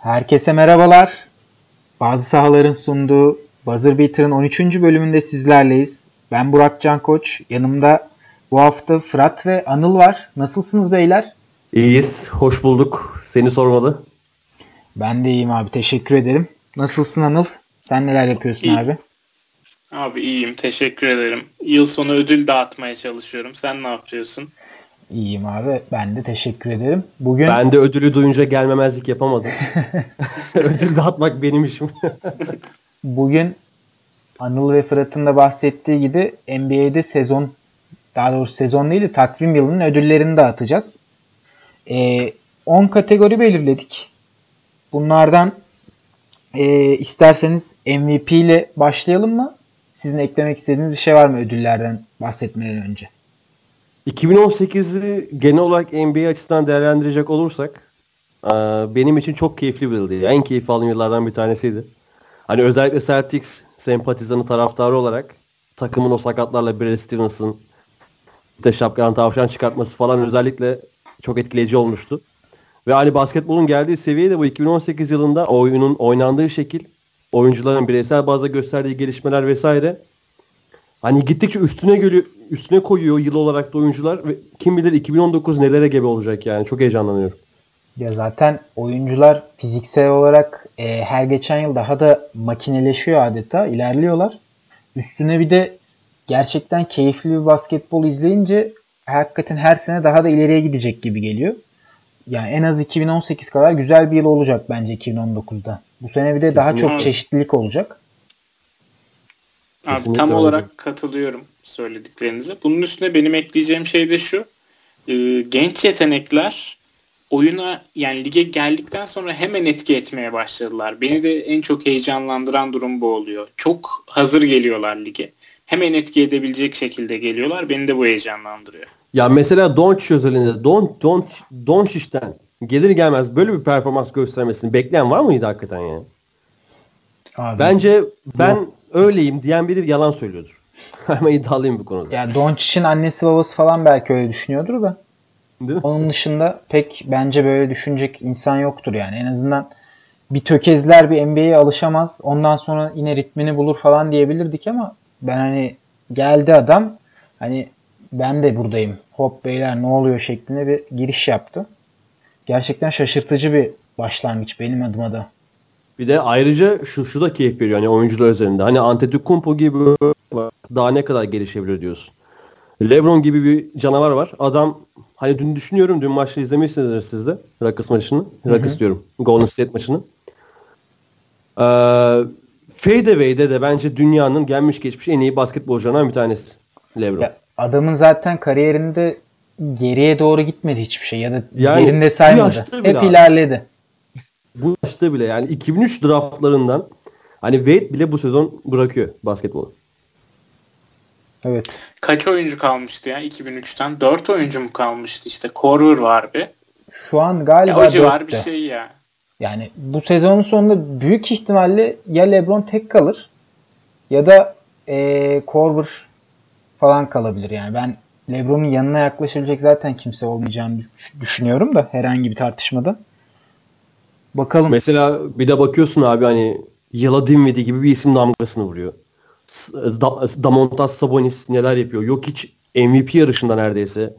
Herkese merhabalar. Bazı sahaların sunduğu Buzzer Beater'ın 13. bölümünde sizlerleyiz. Ben Burak Can Koç. Yanımda bu hafta Fırat ve Anıl var. Nasılsınız beyler? İyiyiz. Hoş bulduk. Seni sormalı. Ben de iyiyim abi. Teşekkür ederim. Nasılsın Anıl? Sen neler yapıyorsun İyi. abi? Abi iyiyim teşekkür ederim. Yıl sonu ödül dağıtmaya çalışıyorum. Sen ne yapıyorsun? İyiyim abi. Ben de teşekkür ederim. Bugün Ben de ödülü duyunca gelmemezlik yapamadım. Ödül dağıtmak benim işim. bugün Anıl ve Fırat'ın da bahsettiği gibi NBA'de sezon daha doğrusu sezon değil de takvim yılının ödüllerini dağıtacağız. Ee, 10 kategori belirledik. Bunlardan e, isterseniz MVP ile başlayalım mı? Sizin eklemek istediğiniz bir şey var mı ödüllerden bahsetmeden önce? 2018'i genel olarak NBA açısından değerlendirecek olursak eee, benim için çok keyifli bir yıldı. En keyif aldığım yıllardan bir tanesiydi. Hani özellikle Celtics sempatizanı taraftarı olarak takımın o sakatlarla Brad Stevens'ın işte şapkadan tavşan çıkartması falan özellikle çok etkileyici olmuştu. Ve hani basketbolun geldiği seviye de bu 2018 yılında oyunun oynandığı şekil, oyuncuların bireysel bazda gösterdiği gelişmeler vesaire hani gittikçe üstüne geliyor, üstüne koyuyor yıl olarak da oyuncular ve kim bilir 2019 nelere gebe olacak yani. Çok heyecanlanıyorum. Ya zaten oyuncular fiziksel olarak e, her geçen yıl daha da makineleşiyor adeta, ilerliyorlar. Üstüne bir de gerçekten keyifli bir basketbol izleyince hakikaten her sene daha da ileriye gidecek gibi geliyor. Yani en az 2018 kadar güzel bir yıl olacak bence 2019'da. Bu sene bir de daha Kesinlikle. çok çeşitlilik olacak. Abi Kesinlikle tam öyle. olarak katılıyorum söylediklerinize. Bunun üstüne benim ekleyeceğim şey de şu. Ee, genç yetenekler oyuna yani lige geldikten sonra hemen etki etmeye başladılar. Beni de en çok heyecanlandıran durum bu oluyor. Çok hazır geliyorlar lige. Hemen etki edebilecek şekilde geliyorlar. Beni de bu heyecanlandırıyor. Ya mesela Doncic özelinde Don Don Doncic'ten gelir gelmez böyle bir performans göstermesini bekleyen var mıydı hakikaten yani? Abi, Bence ben öyleyim diyen biri yalan söylüyordur. Hemen iddialıyım bu konuda. ya Doncic'in annesi babası falan belki öyle düşünüyordur da. Değil mi? Onun dışında pek bence böyle düşünecek insan yoktur yani. En azından bir tökezler bir NBA'ye alışamaz. Ondan sonra yine ritmini bulur falan diyebilirdik ama ben hani geldi adam hani ben de buradayım. Hop beyler ne oluyor şeklinde bir giriş yaptı. Gerçekten şaşırtıcı bir başlangıç benim adıma da. Bir de ayrıca şu şu da keyif veriyor hani oyuncular üzerinde. Hani Antetokounmpo gibi daha ne kadar gelişebilir diyorsun. LeBron gibi bir canavar var. Adam hani dün düşünüyorum dün maçı izlemişsinizdir siz de. Rockets maçını. Rockets diyorum. Golden State maçını. Ee, Fadeaway'de de bence dünyanın gelmiş geçmiş en iyi basketbolcularından bir tanesi. LeBron. Ya adamın zaten kariyerinde geriye doğru gitmedi hiçbir şey ya da Yani yerinde saymadı. Hep abi. ilerledi. Bu yaşta bile yani 2003 draftlarından hani Wade bile bu sezon bırakıyor basketbolu. Evet. Kaç oyuncu kalmıştı ya 2003'ten? 4 oyuncu mu kalmıştı işte? Korver var bir. Şu an Ya galiba o civar bir şey ya. Yani bu sezonun sonunda büyük ihtimalle ya LeBron tek kalır ya da eee Korver falan kalabilir. Yani ben LeBron'un yanına yaklaşabilecek zaten kimse olmayacağını düş- düşünüyorum da herhangi bir tartışmada. Bakalım. Mesela bir de bakıyorsun abi hani Yıla Dinwiddie gibi bir isim damgasını vuruyor. Da- Damontas Sabonis neler yapıyor. Yok hiç MVP yarışında neredeyse.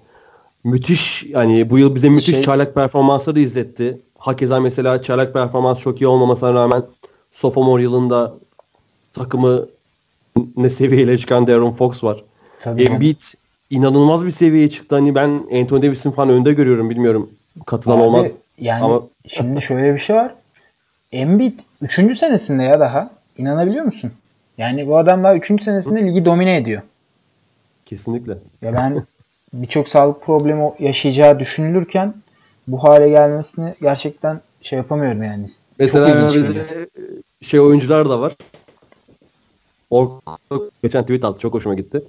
Müthiş yani bu yıl bize müthiş Şey- çaylak performansları izletti. Hakeza mesela çaylak performans çok iyi olmamasına rağmen sophomore yılında takımı ne seviyeye çıkan Darren Fox var. Tabii. Embiid inanılmaz bir seviyeye çıktı. Hani ben Anthony Davis'in falan önde görüyorum. Bilmiyorum katılan Abi, olmaz. Yani Ama- şimdi şöyle bir şey var. Embiid 3. senesinde ya daha. İnanabiliyor musun? Yani bu adam daha 3. senesinde ligi domine ediyor. Kesinlikle. Ya ben birçok sağlık problemi yaşayacağı düşünülürken bu hale gelmesini gerçekten şey yapamıyorum yani. Mesela Çok şey oyuncular da var. O geçen tweet attı çok hoşuma gitti.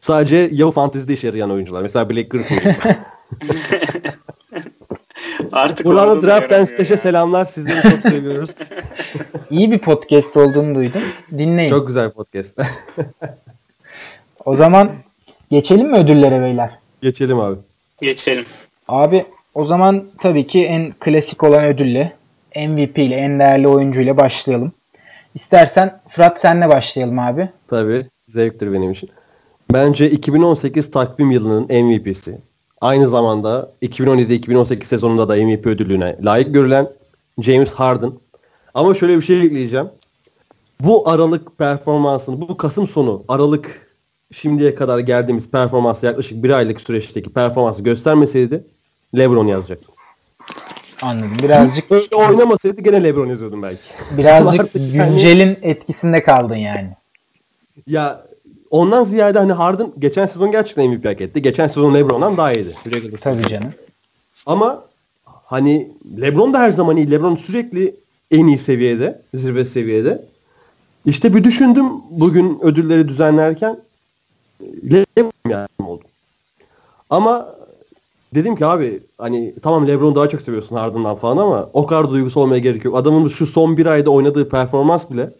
Sadece Yahoo Fantasy'de işe yarayan oyuncular. Mesela Blake Griffin. Artık Buradan Draft and Stash'e selamlar. Sizleri çok seviyoruz. İyi bir podcast olduğunu duydum. Dinleyin. çok güzel podcast. O zaman geçelim mi ödüllere beyler? Geçelim abi. Geçelim. Abi o zaman tabii ki en klasik olan ödülle MVP ile en değerli oyuncuyla başlayalım. İstersen Fırat senle başlayalım abi. Tabii. Zevktir benim için. Bence 2018 takvim yılının MVP'si. Aynı zamanda 2017-2018 sezonunda da MVP ödülüne layık görülen James Harden. Ama şöyle bir şey ekleyeceğim. Bu Aralık performansını, bu Kasım sonu Aralık şimdiye kadar geldiğimiz performansı yaklaşık bir aylık süreçteki performansı göstermeseydi LeBron yazacaktım. Anladım. Birazcık Öyle oynamasaydı gene LeBron yazıyordum belki. birazcık Artık yani- güncelin etkisinde kaldın yani. Ya ondan ziyade hani Harden geçen sezon gerçekten MVP hak etti. Geçen sezon LeBron'dan daha iyiydi. Tabii canım. Ama hani LeBron da her zaman iyi. LeBron sürekli en iyi seviyede, zirve seviyede. İşte bir düşündüm bugün ödülleri düzenlerken LeBron yani oldu. Ama dedim ki abi hani tamam LeBron'u daha çok seviyorsun Harden'dan falan ama o kadar duygusu olmaya gerek yok. Adamın şu son bir ayda oynadığı performans bile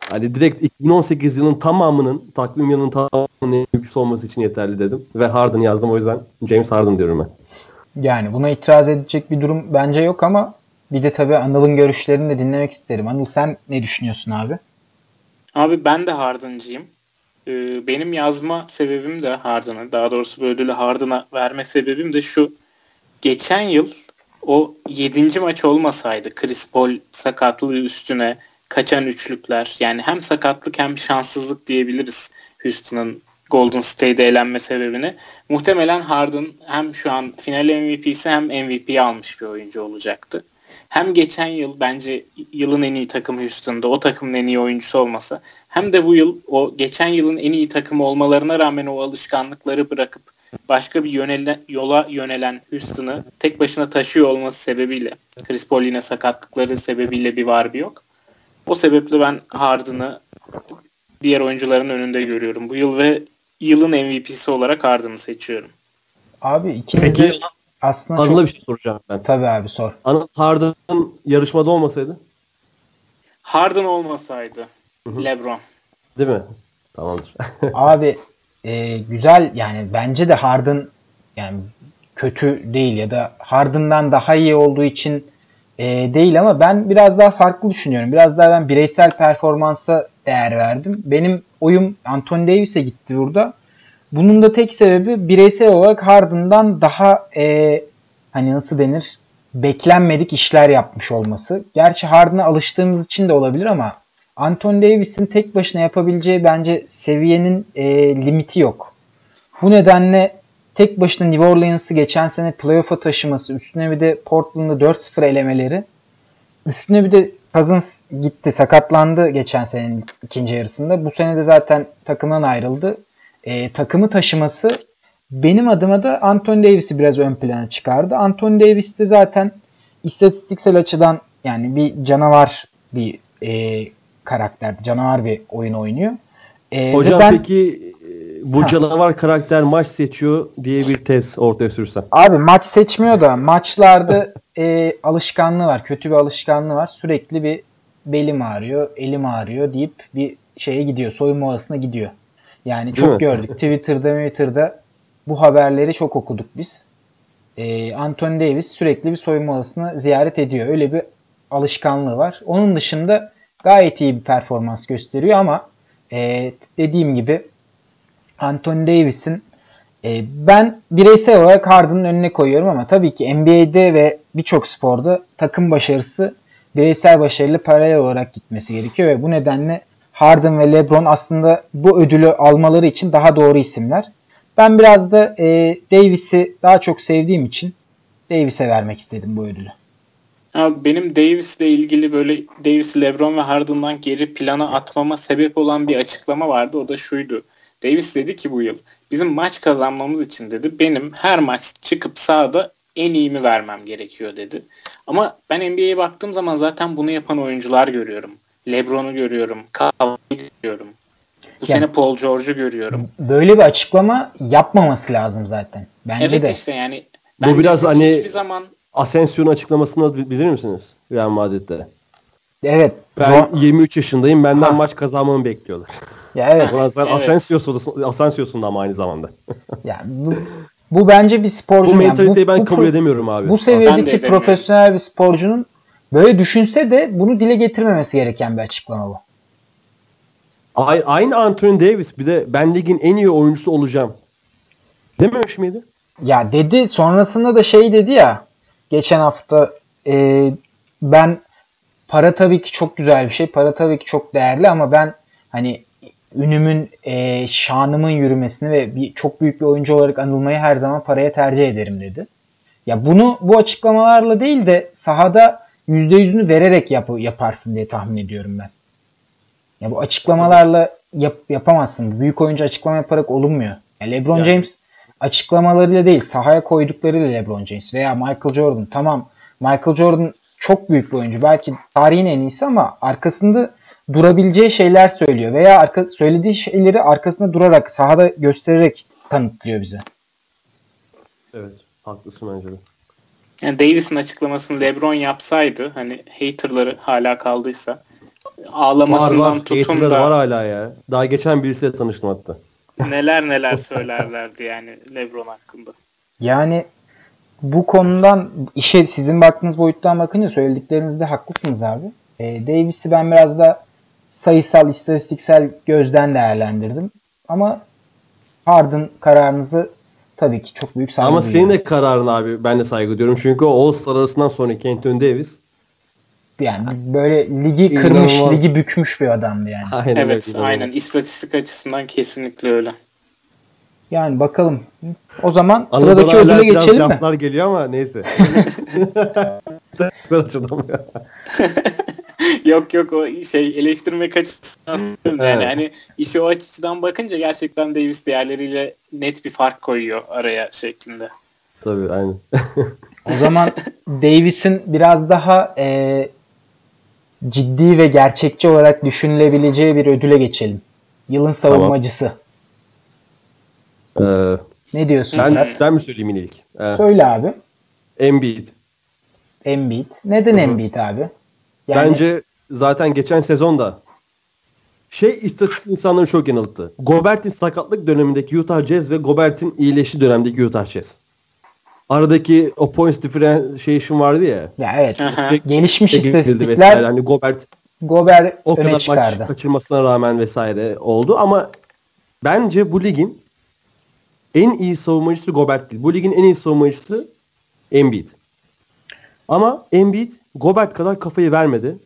hani direkt 2018 yılının tamamının takvim yılının tamamının MVP'si olması için yeterli dedim. Ve Harden yazdım o yüzden James Harden diyorum ben. Yani buna itiraz edecek bir durum bence yok ama bir de tabii Anıl'ın görüşlerini de dinlemek isterim. Anıl sen ne düşünüyorsun abi? Abi ben de Harden'cıyım. Ee, benim yazma sebebim de Harden'a. Daha doğrusu bu ödülü Harden'a verme sebebim de şu. Geçen yıl o 7. maç olmasaydı Chris Paul sakatlığı üstüne kaçan üçlükler yani hem sakatlık hem şanssızlık diyebiliriz Houston'ın Golden State'e elenme sebebini. Muhtemelen Harden hem şu an final MVP'si hem MVP'yi almış bir oyuncu olacaktı. Hem geçen yıl bence yılın en iyi takımı Houston'da o takımın en iyi oyuncusu olmasa hem de bu yıl o geçen yılın en iyi takımı olmalarına rağmen o alışkanlıkları bırakıp başka bir yönele, yola yönelen Houston'ı tek başına taşıyor olması sebebiyle Chris Paul yine sakatlıkları sebebiyle bir var bir yok. O sebeple ben Harden'ı diğer oyuncuların önünde görüyorum. Bu yıl ve yılın MVP'si olarak Harden'ı seçiyorum. Abi ikimiz de Peki aslında Anıl'a çok... bir şey soracağım ben. Tabii abi sor. Anıl Harden yarışmada olmasaydı Harden olmasaydı Hı hı. LeBron. değil mi? Tamamdır. Abi e, güzel yani bence de Harden yani kötü değil ya da Harden'dan daha iyi olduğu için e, değil ama ben biraz daha farklı düşünüyorum. Biraz daha ben bireysel performansa değer verdim. Benim oyum Anthony Davis'e gitti burada. Bunun da tek sebebi bireysel olarak Harden'dan daha e, hani nasıl denir beklenmedik işler yapmış olması. Gerçi Harden'a alıştığımız için de olabilir ama Anthony Davis'in tek başına yapabileceği bence seviyenin e, limiti yok. Bu nedenle tek başına New Orleans'ı geçen sene playoff'a taşıması, üstüne bir de Portland'ı 4-0 elemeleri, üstüne bir de Cousins gitti, sakatlandı geçen senenin ikinci yarısında. Bu sene de zaten takımdan ayrıldı. E, takımı taşıması benim adıma da Anthony Davis'i biraz ön plana çıkardı. Anthony Davis de zaten istatistiksel açıdan yani bir canavar bir e, karakter, canavar bir oyun oynuyor. E, Hocam ben- peki bu Ha. canavar karakter maç seçiyor diye bir tez ortaya sürsem. Abi maç seçmiyor da maçlarda e, alışkanlığı var. Kötü bir alışkanlığı var. Sürekli bir belim ağrıyor, elim ağrıyor deyip bir şeye gidiyor. Soyunma odasına gidiyor. Yani Değil çok mi? gördük. Twitter'da Twitter'da bu haberleri çok okuduk biz. E, Anthony Davis sürekli bir soyunma odasını ziyaret ediyor. Öyle bir alışkanlığı var. Onun dışında gayet iyi bir performans gösteriyor ama e, dediğim gibi Anthony Davis'in e, ben bireysel olarak Harden'ın önüne koyuyorum ama tabii ki NBA'de ve birçok sporda takım başarısı bireysel başarıyla paralel olarak gitmesi gerekiyor ve bu nedenle Harden ve LeBron aslında bu ödülü almaları için daha doğru isimler. Ben biraz da e, Davis'i daha çok sevdiğim için Davis'e vermek istedim bu ödülü. Abi benim Davis'le ilgili böyle Davis, LeBron ve Harden'dan geri plana atmama sebep olan bir açıklama vardı. O da şuydu. Davis dedi ki bu yıl bizim maç kazanmamız için dedi benim her maç çıkıp sahada en iyimi vermem gerekiyor dedi. Ama ben NBA'ye baktığım zaman zaten bunu yapan oyuncular görüyorum. LeBron'u görüyorum, Kawhi'yi görüyorum. Bu Yani- sene Paul George'u görüyorum. Böyle bir açıklama yapmaması lazım zaten. Bence evet de. işte yani Bu biraz hani- hiçbir zaman Asensio'nun açıklamasını bi- bilir misiniz? Real Madrid'de. Evet. Ben Ro- 23 yaşındayım. Benden Ha. maç kazanmamı bekliyorlar. ya evet. Sen Evet. Asensio'sun, Asensio'sun da ama aynı zamanda. Yani bu, bu bence bir sporcu. Bu yani mentaliteyi ben bu kabul edemiyorum abi. Bu seviyedeki profesyonel bir sporcunun böyle düşünse de bunu dile getirmemesi gereken bir açıklama bu. Aynı Anthony Davis bir de ben ligin en iyi oyuncusu olacağım. Dememiş miydi? Ya dedi sonrasında da şey dedi ya geçen hafta e, ben para tabii ki çok güzel bir şey. Para tabii ki çok değerli ama ben hani ünümün, e, şanımın yürümesini ve bir çok büyük bir oyuncu olarak anılmayı her zaman paraya tercih ederim dedi. Ya bunu bu açıklamalarla değil de sahada %100'ünü vererek yap, yaparsın diye tahmin ediyorum ben. Ya bu açıklamalarla yap, yapamazsın. Büyük oyuncu açıklama yaparak olunmuyor. Ya LeBron yani. James açıklamalarıyla değil sahaya koyduklarıyla LeBron James veya Michael Jordan. Tamam Michael Jordan çok büyük bir oyuncu. Belki tarihin en iyisi ama arkasında durabileceği şeyler söylüyor veya arka, söylediği şeyleri arkasında durarak sahada göstererek kanıtlıyor bize. Evet, haklısın bence de. Yani Davis'in açıklamasını LeBron yapsaydı hani haterları hala kaldıysa ağlamasından var, var. tutun da var hala ya. Daha geçen birisiyle tanıştım hatta. Neler neler söylerlerdi yani LeBron hakkında. Yani bu konudan işe sizin baktığınız boyuttan bakınca söylediklerinizde haklısınız abi. E, Davis'i ben biraz da sayısal, istatistiksel gözden değerlendirdim. Ama Harden kararınızı tabii ki çok büyük saygı Ama senin de kararın abi ben de saygı duyuyorum. Çünkü o All-Star arasından sonraki Anthony Davis yani böyle ligi kırmış, İnanılmaz. ligi bükmüş bir adamdı yani. Aynen, evet, öyle. aynen. İstatistik açısından kesinlikle öyle. Yani bakalım. O zaman Anadolu sıradaki ödüle geçelim mi? Biraz geliyor ama neyse. yok yok o şey eleştirmek açısından yani evet. hani işi o açıdan bakınca gerçekten Davis diğerleriyle net bir fark koyuyor araya şeklinde. Tabii aynen. o zaman Davis'in biraz daha e, ciddi ve gerçekçi olarak düşünülebileceği bir ödüle geçelim. Yılın savunmacısı. Tamam. Ee, ne diyorsun ben, Fırat? Ben mi söyleyeyim ilk? Ee, Söyle abi. Embiid. Embiid. Neden Hı-hı. Embiid abi? Yani... Bence zaten geçen sezonda şey istatistik insanları çok yanılttı. Gobert'in sakatlık dönemindeki Utah Jazz ve Gobert'in iyileşi dönemindeki Utah Jazz. Aradaki o points differentiation vardı ya. Ya evet. Gelişmiş istatistikler. Hani Gobert Gobert o öne kadar çıkardı. maç kaçırmasına rağmen vesaire oldu ama bence bu ligin en iyi savunmacısı Gobert değil. Bu ligin en iyi savunmacısı Embiid. Ama Embiid Gobert kadar kafayı vermedi.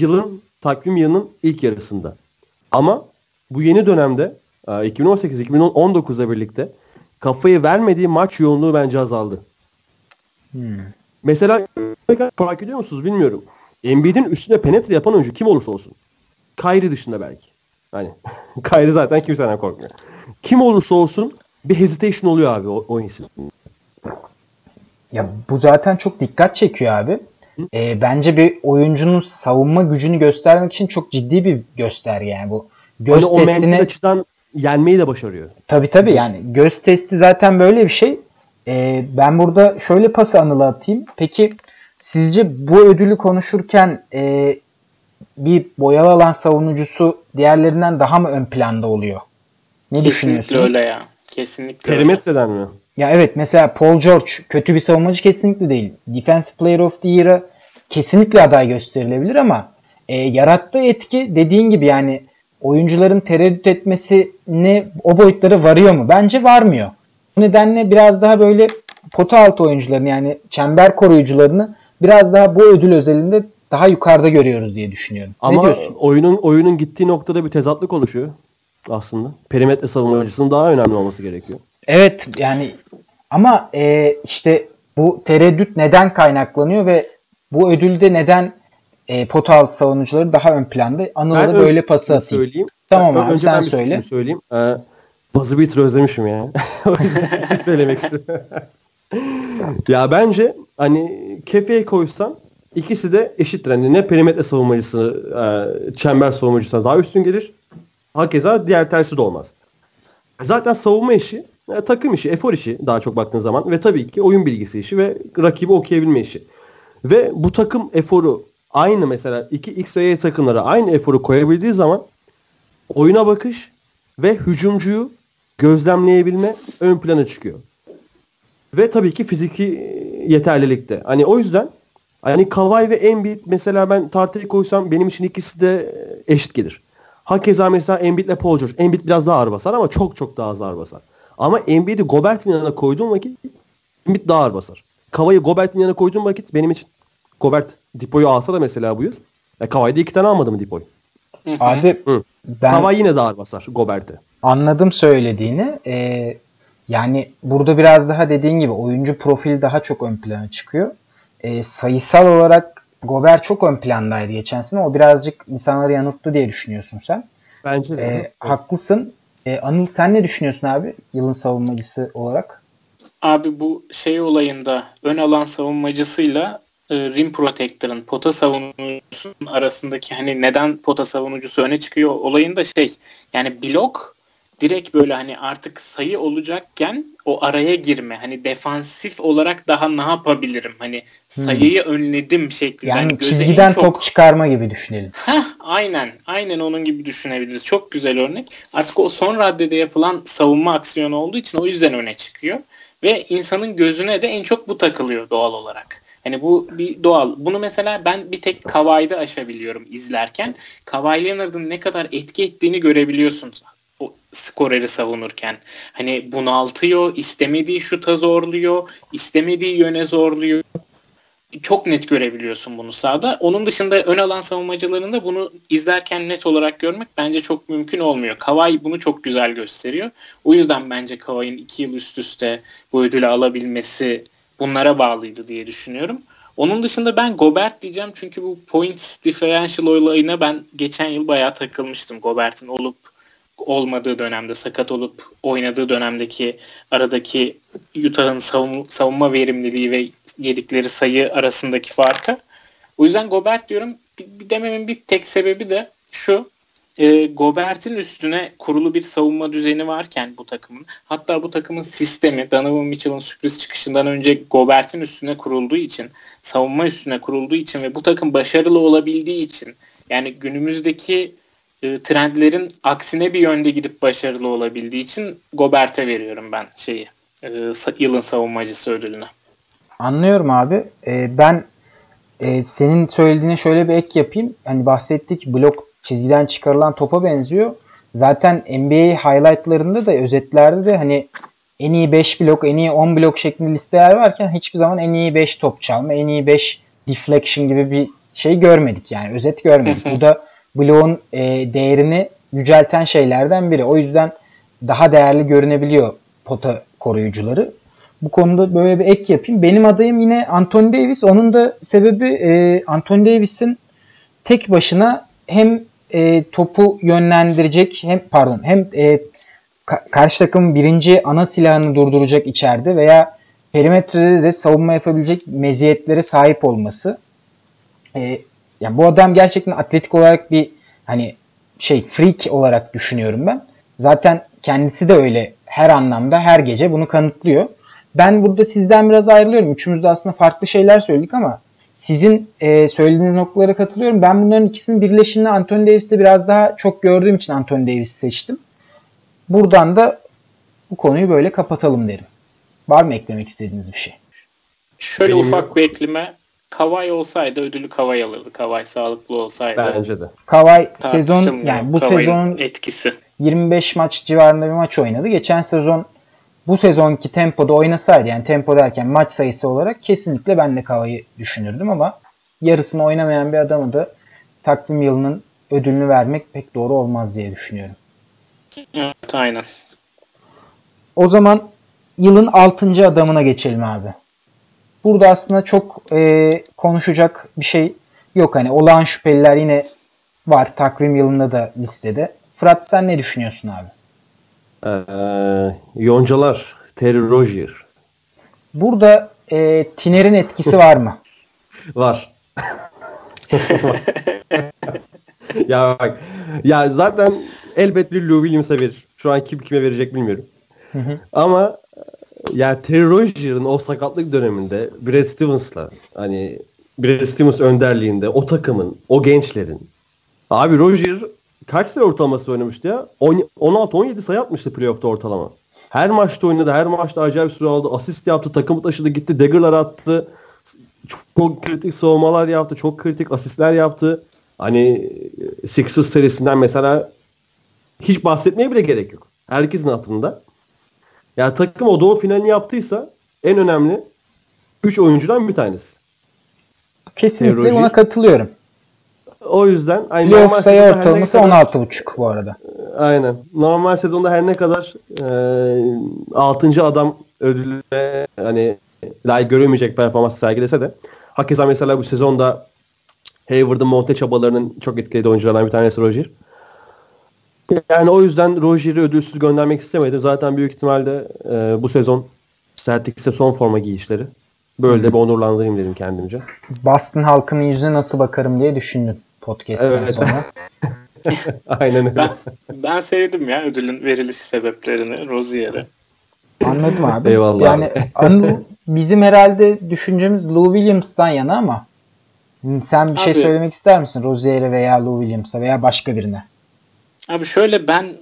Yılın takvim yılının ilk yarısında. Ama bu yeni dönemde 2018-2019'la e, birlikte kafayı vermediği maç yoğunluğu bence azaldı. Hmm. Mesela fark ediyor musunuz bilmiyorum. Embiid'in üstüne penetre yapan oyuncu kim olursa olsun. Kyrie dışında belki. Hani Kyrie zaten kimseden korkmuyor. Kim olursa olsun bir hesitation oluyor abi o, o isim. Ya bu zaten çok dikkat çekiyor abi. E, bence bir oyuncunun savunma gücünü göstermek için çok ciddi bir gösterge yani bu. Göz hani testini... o açıdan yenmeyi de başarıyor. Tabii tabii yani göz testi zaten böyle bir şey. E, ben burada şöyle pası anıla atayım. Peki sizce bu ödülü konuşurken e, bir boyalı alan savunucusu diğerlerinden daha mı ön planda oluyor? Ne Kesinlikle düşünüyorsunuz? öyle ya. Kesinlikle Perimetreden mi? Ya evet mesela Paul George kötü bir savunmacı kesinlikle değil. Defensive Player of the Year'a kesinlikle aday gösterilebilir ama e, yarattığı etki dediğin gibi yani oyuncuların tereddüt etmesine o boyutlara varıyor mu? Bence varmıyor. Bu nedenle biraz daha böyle pota altı oyuncularını yani çember koruyucularını biraz daha bu ödül özelinde daha yukarıda görüyoruz diye düşünüyorum. Ama ne diyorsun? oyunun oyunun gittiği noktada bir tezatlık oluşuyor aslında. Perimetre savunmacısının daha önemli olması gerekiyor. Evet yani ama e, işte bu tereddüt neden kaynaklanıyor ve bu ödülde neden e, pota altı savunucuları daha ön planda? Anıl'a böyle pası atayım. Söyleyeyim. Tamam ben, abi sen söyle. Söyleyeyim. Ee, Buzz Beater özlemişim ya. o yüzden şey söylemek istiyorum. ya bence hani kefeye koysan ikisi de eşittir. Hani ne perimetre savunmacısı, e, çember savunmacısına daha üstün gelir. Hakeza diğer tersi de olmaz. Zaten savunma işi e, takım işi, efor işi daha çok baktığın zaman ve tabii ki oyun bilgisi işi ve rakibi okuyabilme işi. Ve bu takım eforu aynı mesela iki X ve Y takımlara aynı eforu koyabildiği zaman oyuna bakış ve hücumcuyu gözlemleyebilme ön plana çıkıyor. Ve tabii ki fiziki yeterlilikte. Hani o yüzden Hani Kawhi ve Embiid mesela ben tartıya koysam benim için ikisi de eşit gelir. Hakeza mesela Embiid ile Paul George. Embiid biraz daha ağır basar ama çok çok daha az ağır basar. Ama Embiid'i Gobert'in yanına koyduğum vakit Embiid daha ağır basar. Kawhi'yi Gobert'in yanına koyduğum vakit benim için Gobert Dipo'yu alsa da mesela bu yıl. E, Kawhi'de iki tane almadı mı Dipo'yu? Abi Hı. ben Kawhi yine daha ağır basar Gobert'e. anladım söylediğini. Ee, yani burada biraz daha dediğin gibi oyuncu profili daha çok ön plana çıkıyor. Ee, sayısal olarak Gobert çok ön plandaydı geçen sene. O birazcık insanları yanılttı diye düşünüyorsun sen. Bence de. Ee, Evet. haklısın. Ee, Anıl sen ne düşünüyorsun abi yılın savunmacısı olarak? Abi bu şey olayında ön alan savunmacısıyla e, rim protector'ın pota savunucusunun arasındaki hani neden pota savunucusu öne çıkıyor olayında şey yani blok direkt böyle hani artık sayı olacakken o araya girme hani defansif olarak daha ne yapabilirim hani sayıyı önledim şeklinde Yani Hani en çizgiden çok- top çıkarma gibi düşünelim. Heh, aynen. Aynen onun gibi düşünebiliriz. Çok güzel örnek. Artık o son raddede yapılan savunma aksiyonu olduğu için o yüzden öne çıkıyor. Ve insanın gözüne de en çok bu takılıyor doğal olarak. Hani bu bir doğal. Bunu mesela ben bir tek Kawhi'de aşabiliyorum izlerken. Kawhi Leonard'ın ne kadar etki ettiğini görebiliyorsunuz skoreri savunurken. Hani bunaltıyor, istemediği şuta zorluyor, istemediği yöne zorluyor çok net görebiliyorsun bunu sahada. Onun dışında ön alan savunmacılarında bunu izlerken net olarak görmek bence çok mümkün olmuyor. Kawhi bunu çok güzel gösteriyor. O yüzden bence Kawhi'nin iki yıl üst üste bu ödülü alabilmesi bunlara bağlıydı diye düşünüyorum. Onun dışında ben Gobert diyeceğim çünkü bu points differential olayına ben geçen yıl bayağı takılmıştım. Gobert'in olup olmadığı dönemde sakat olup oynadığı dönemdeki aradaki Utah'ın savun- savunma verimliliği ve yedikleri sayı arasındaki farka. O yüzden Gobert diyorum. Bir dememin bir tek sebebi de şu. E, Gobert'in üstüne kurulu bir savunma düzeni varken bu takımın hatta bu takımın sistemi Donovan Mitchell'ın sürpriz çıkışından önce Gobert'in üstüne kurulduğu için savunma üstüne kurulduğu için ve bu takım başarılı olabildiği için yani günümüzdeki e, trendlerin aksine bir yönde gidip başarılı olabildiği için Gobert'e veriyorum ben şeyi e, yılın savunmacısı ödülünü. Anlıyorum abi. Ee, ben e, senin söylediğine şöyle bir ek yapayım. Hani bahsettik blok çizgiden çıkarılan topa benziyor. Zaten NBA highlightlarında da özetlerde de hani en iyi 5 blok, en iyi 10 blok şeklinde listeler varken hiçbir zaman en iyi 5 top çalma, en iyi 5 deflection gibi bir şey görmedik yani özet görmedik. Bu da bloğun e, değerini yücelten şeylerden biri. O yüzden daha değerli görünebiliyor pota koruyucuları. Bu konuda böyle bir ek yapayım. Benim adayım yine Anthony Davis. Onun da sebebi e, Anthony Davis'in tek başına hem e, topu yönlendirecek hem pardon hem e, ka- karşı takımın birinci ana silahını durduracak içeride veya perimetrede de savunma yapabilecek meziyetlere sahip olması. E, yani bu adam gerçekten atletik olarak bir hani şey freak olarak düşünüyorum ben. Zaten kendisi de öyle her anlamda her gece bunu kanıtlıyor. Ben burada sizden biraz ayrılıyorum. Üçümüz de aslında farklı şeyler söyledik ama sizin e, söylediğiniz noktalara katılıyorum. Ben bunların ikisinin birleşimini Anthony Davis'te biraz daha çok gördüğüm için Anthony Davis'i seçtim. Buradan da bu konuyu böyle kapatalım derim. Var mı eklemek istediğiniz bir şey? Şöyle Benim ufak bir ekleme. Kavay olsaydı ödülü Kavay alırdı. Kavay sağlıklı olsaydı. Bence de. Kawhi sezon yani bu Kavai'nin sezonun etkisi. 25 maç civarında bir maç oynadı. Geçen sezon bu sezonki tempoda oynasaydı yani tempo derken maç sayısı olarak kesinlikle ben de Kavai'yi düşünürdüm ama yarısını oynamayan bir adamı da takvim yılının ödülünü vermek pek doğru olmaz diye düşünüyorum. Evet aynen. O zaman yılın 6. adamına geçelim abi. Burada aslında çok e, konuşacak bir şey yok. Hani olağan şüpheliler yine var takvim yılında da listede. Fırat sen ne düşünüyorsun abi? Ee, yoncalar. Terry Rozier. Burada e, Tiner'in etkisi var mı? Var. ya bak. Ya zaten elbet bir Lou Williams'a verir. Şu an kim kime verecek bilmiyorum. Hı hı. Ama ya Terry Rozier'ın o sakatlık döneminde Brad Stevens'la hani Brad Stevens önderliğinde o takımın, o gençlerin abi Rozier kaç sayı ortalaması oynamıştı ya? On- 16-17 sayı atmıştı playoff'ta ortalama. Her maçta oynadı. Her maçta acayip süre aldı. Asist yaptı. Takımı taşıdı gitti. Dagger'lar attı. çok kritik savunmalar yaptı. Çok kritik asistler yaptı. Hani Sixers serisinden mesela hiç bahsetmeye bile gerek yok. Herkesin hatırında. Ya takım o doğu finalini yaptıysa en önemli 3 oyuncudan bir tanesi. Kesinlikle Rozier. buna katılıyorum. O yüzden hani Playoff sayı ortalaması kadar- 16.5 bu arada. Aynen. Normal sezonda her ne kadar e, 6. adam ödülüne hani layık göremeyecek performans sergilese de hakeza mesela bu sezonda Hayward'ın monte çabalarının çok etkilediği oyunculardan bir tanesi Rozier. Yani o yüzden Rozier'i ödülsüz göndermek istemedim. Zaten büyük ihtimalle e, bu sezon Celtics'e son forma giyişleri. Böyle de bir onurlandırayım dedim kendimce. Boston halkının yüzüne nasıl bakarım diye düşündüm podcast'ten Evet. sonra. Aynen öyle. Ben, ben sevdim ya ödülün veriliş sebeplerini Rozier'e. Anladım abi. Eyvallah yani Anıl, bizim herhalde düşüncemiz Lou Williams'tan yana ama sen bir şey Abi- söylemek ister misin Rozier'e veya Lou Williams'a veya başka birine? Abi şöyle ben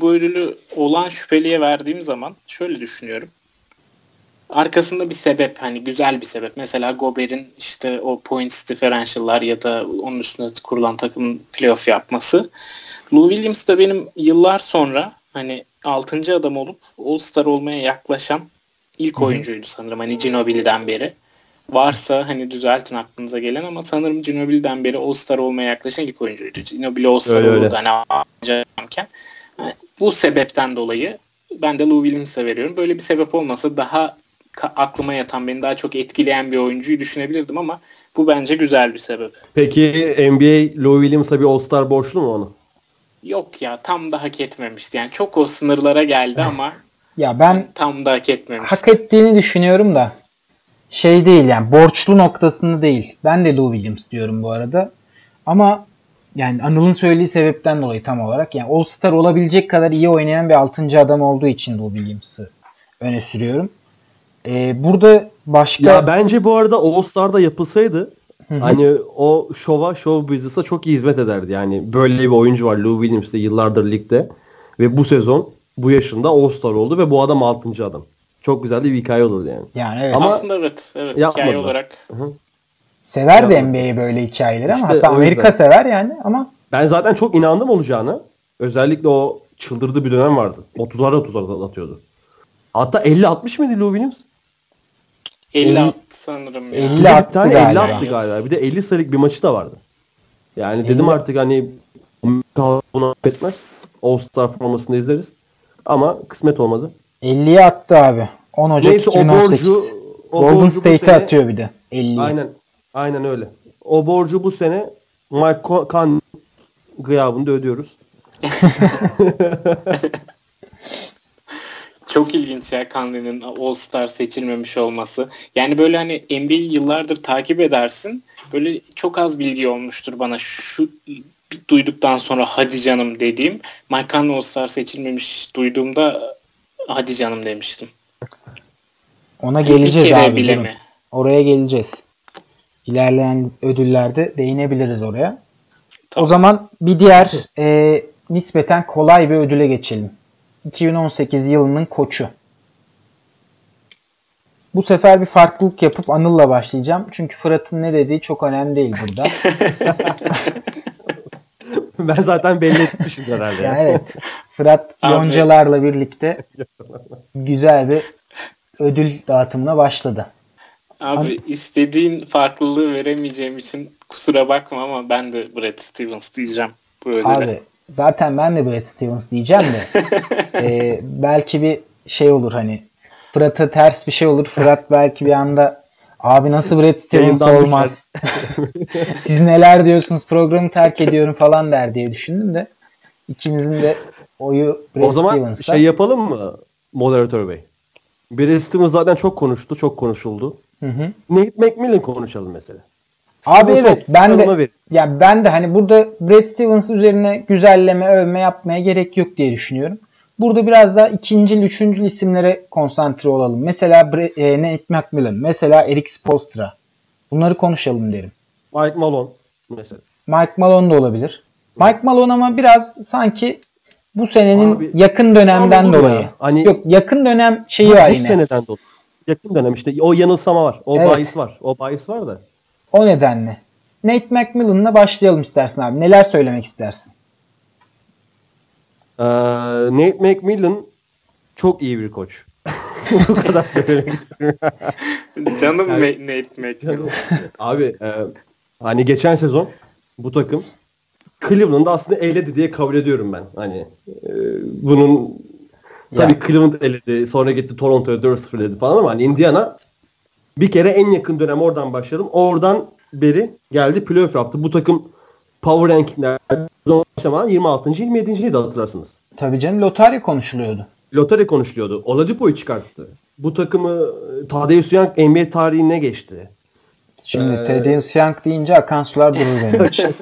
bu ödülü olan şüpheliye verdiğim zaman şöyle düşünüyorum. Arkasında bir sebep hani güzel bir sebep. Mesela Gobert'in işte o points differential'lar ya da onun üstüne kurulan takımın playoff yapması. Lou Williams da benim yıllar sonra hani 6. adam olup All-Star olmaya yaklaşan ilk oyuncuydu sanırım hani Ginobili'den beri. Varsa hani düzeltin aklınıza gelen ama sanırım Ginobili'den beri All-Star olmaya yaklaşan ilk oyuncuydu. Ginobili All-Star Öyle, öyle. olurdu hani amcamken. Yani bu sebepten dolayı ben de Lou Williams'a veriyorum. Böyle bir sebep olmasa daha aklıma yatan, beni daha çok etkileyen bir oyuncuyu düşünebilirdim ama bu bence güzel bir sebep. Peki NBA Lou Williams'a bir All-Star borçlu mu onu? Yok ya tam da hak etmemişti. Yani çok o sınırlara geldi ama Ya ben tam da hak etmemişti. hak ettiğini düşünüyorum da şey değil yani borçlu noktasında değil. Ben de Lou Williams diyorum bu arada. Ama yani Anıl'ın söylediği sebepten dolayı tam olarak yani All Star olabilecek kadar iyi oynayan bir 6. adam olduğu için Lou Williams'ı öne sürüyorum. Ee, burada başka Ya bence bu arada All-Star'da yapılsaydı Hı hı. hani o şova, show business'a çok iyi hizmet ederdi. Yani böyle bir oyuncu var Lou Williams de yıllardır ligde ve bu sezon bu yaşında All-Star oldu ve bu adam 6. adam. Çok güzel bir hikaye olurdu yani. yani evet Ama Aslında evet, evet yapmadılar. hikaye olarak. sever de Yapmadı. NBA böyle hikayeleri ama İşte hatta o Amerika sever yani ama Ben zaten çok inandım olacağına. Özellikle o çıldırdığı bir dönem vardı. 30'lar 30'lar atıyordu. Hatta 50-60 mıydı Lou Williams? 50 Elli- attı sanırım ya. 50 Bir de attı bir tane galiba. 50 attı galiba. Bir de 50 sayılık bir maçı da vardı. Yani dedim 50 artık hani bunu etmez. All Star formasını izleriz. Ama kısmet olmadı. 50'ye attı abi. 10 Ocak Neyse o 2018. borcu o Golden borcu bu State'e sene- atıyor bir de 50'yi. Aynen. Aynen öyle. O borcu bu sene Mike Conley gıyabında ödüyoruz. Çok ilginç ya Conley'nin All Star seçilmemiş olması. Yani böyle hani NBA yıllardır takip edersin. Böyle çok az bilgi olmuştur bana şu bir duyduktan sonra hadi canım dediğim. Mike Conley All Star seçilmemiş duyduğumda hadi canım demiştim. Ona bir geleceğiz abi. bile durun. mi? Oraya geleceğiz. İlerleyen ödüllerde değinebiliriz oraya. O Tamam. zaman bir diğer e, nispeten kolay bir ödüle geçelim. 2018 yılının koçu. Bu sefer bir farklılık yapıp Anıl'la başlayacağım. Çünkü Fırat'ın ne dediği çok önemli değil burada. ben zaten belli etmişim herhalde. Yani evet. Fırat Abi. Yoncalarla birlikte güzel bir ödül dağıtımına başladı. Abi istediğin farklılığı veremeyeceğim için kusura bakma ama ben de Brad Stevens diyeceğim bu ödüle. Abi zaten ben de Brad Stevens diyeceğim de e, belki bir şey olur hani Fırat'a ters bir şey olur. Fırat belki bir anda abi nasıl Brad Stevens olmaz. Siz neler diyorsunuz programı terk ediyorum falan der diye düşündüm de ikimizin de oyu Brad O zaman Stevens'a. şey yapalım mı moderatör bey? Brad Stevens zaten çok konuştu, çok konuşuldu. Hı hı. Nate McMillan konuşalım mesela. Abi Stevens evet ben de ona ver. ya ben de hani burada Brad Stevens üzerine güzelleme, övme yapmaya gerek yok diye düşünüyorum. Burada biraz daha ikinci, üçüncü isimlere konsantre olalım. Mesela Bre- e, Nate McMillan, mesela Eric Spoelstra. Bunları konuşalım derim. Mike Malone mesela. Mike Malone da olabilir. Mike Malone ama biraz sanki bu senenin Abi, yakın dönemden dur ya. dolayı. Hani- Yok yakın dönem şeyi var Bu yine. seneden dolayı. yakın dönem işte o yanılsama var. O Evet. bahis var. O bahis var da. O nedenle. Nate McMillan'la başlayalım istersin abi. Neler söylemek istersin? Ee, Nate McMillan çok iyi bir koç. Bu kadar söylemek istiyorum. Canım Yani- Nate McMillan. Abi e, hani geçen sezon bu takım Cleveland'ı aslında eledi diye kabul ediyorum ben. Hani e, bunun tabii Yani. Cleveland eledi sonra gitti Toronto'ya 4-0 eledi falan ama hani Indiana bir kere en yakın dönem oradan başladım. Oradan beri geldi playoff yaptı. Bu takım power rankinglerde başlamadan 26. 27. de hatırlarsınız. Tabii canım lotarya konuşuluyordu. Lottery konuşuluyordu. Oladipo'yu çıkarttı. Bu takımı e, Tadeusz Young NBA tarihine geçti. Şimdi Ee, Thaddeus Young deyince akan sular durur benim için.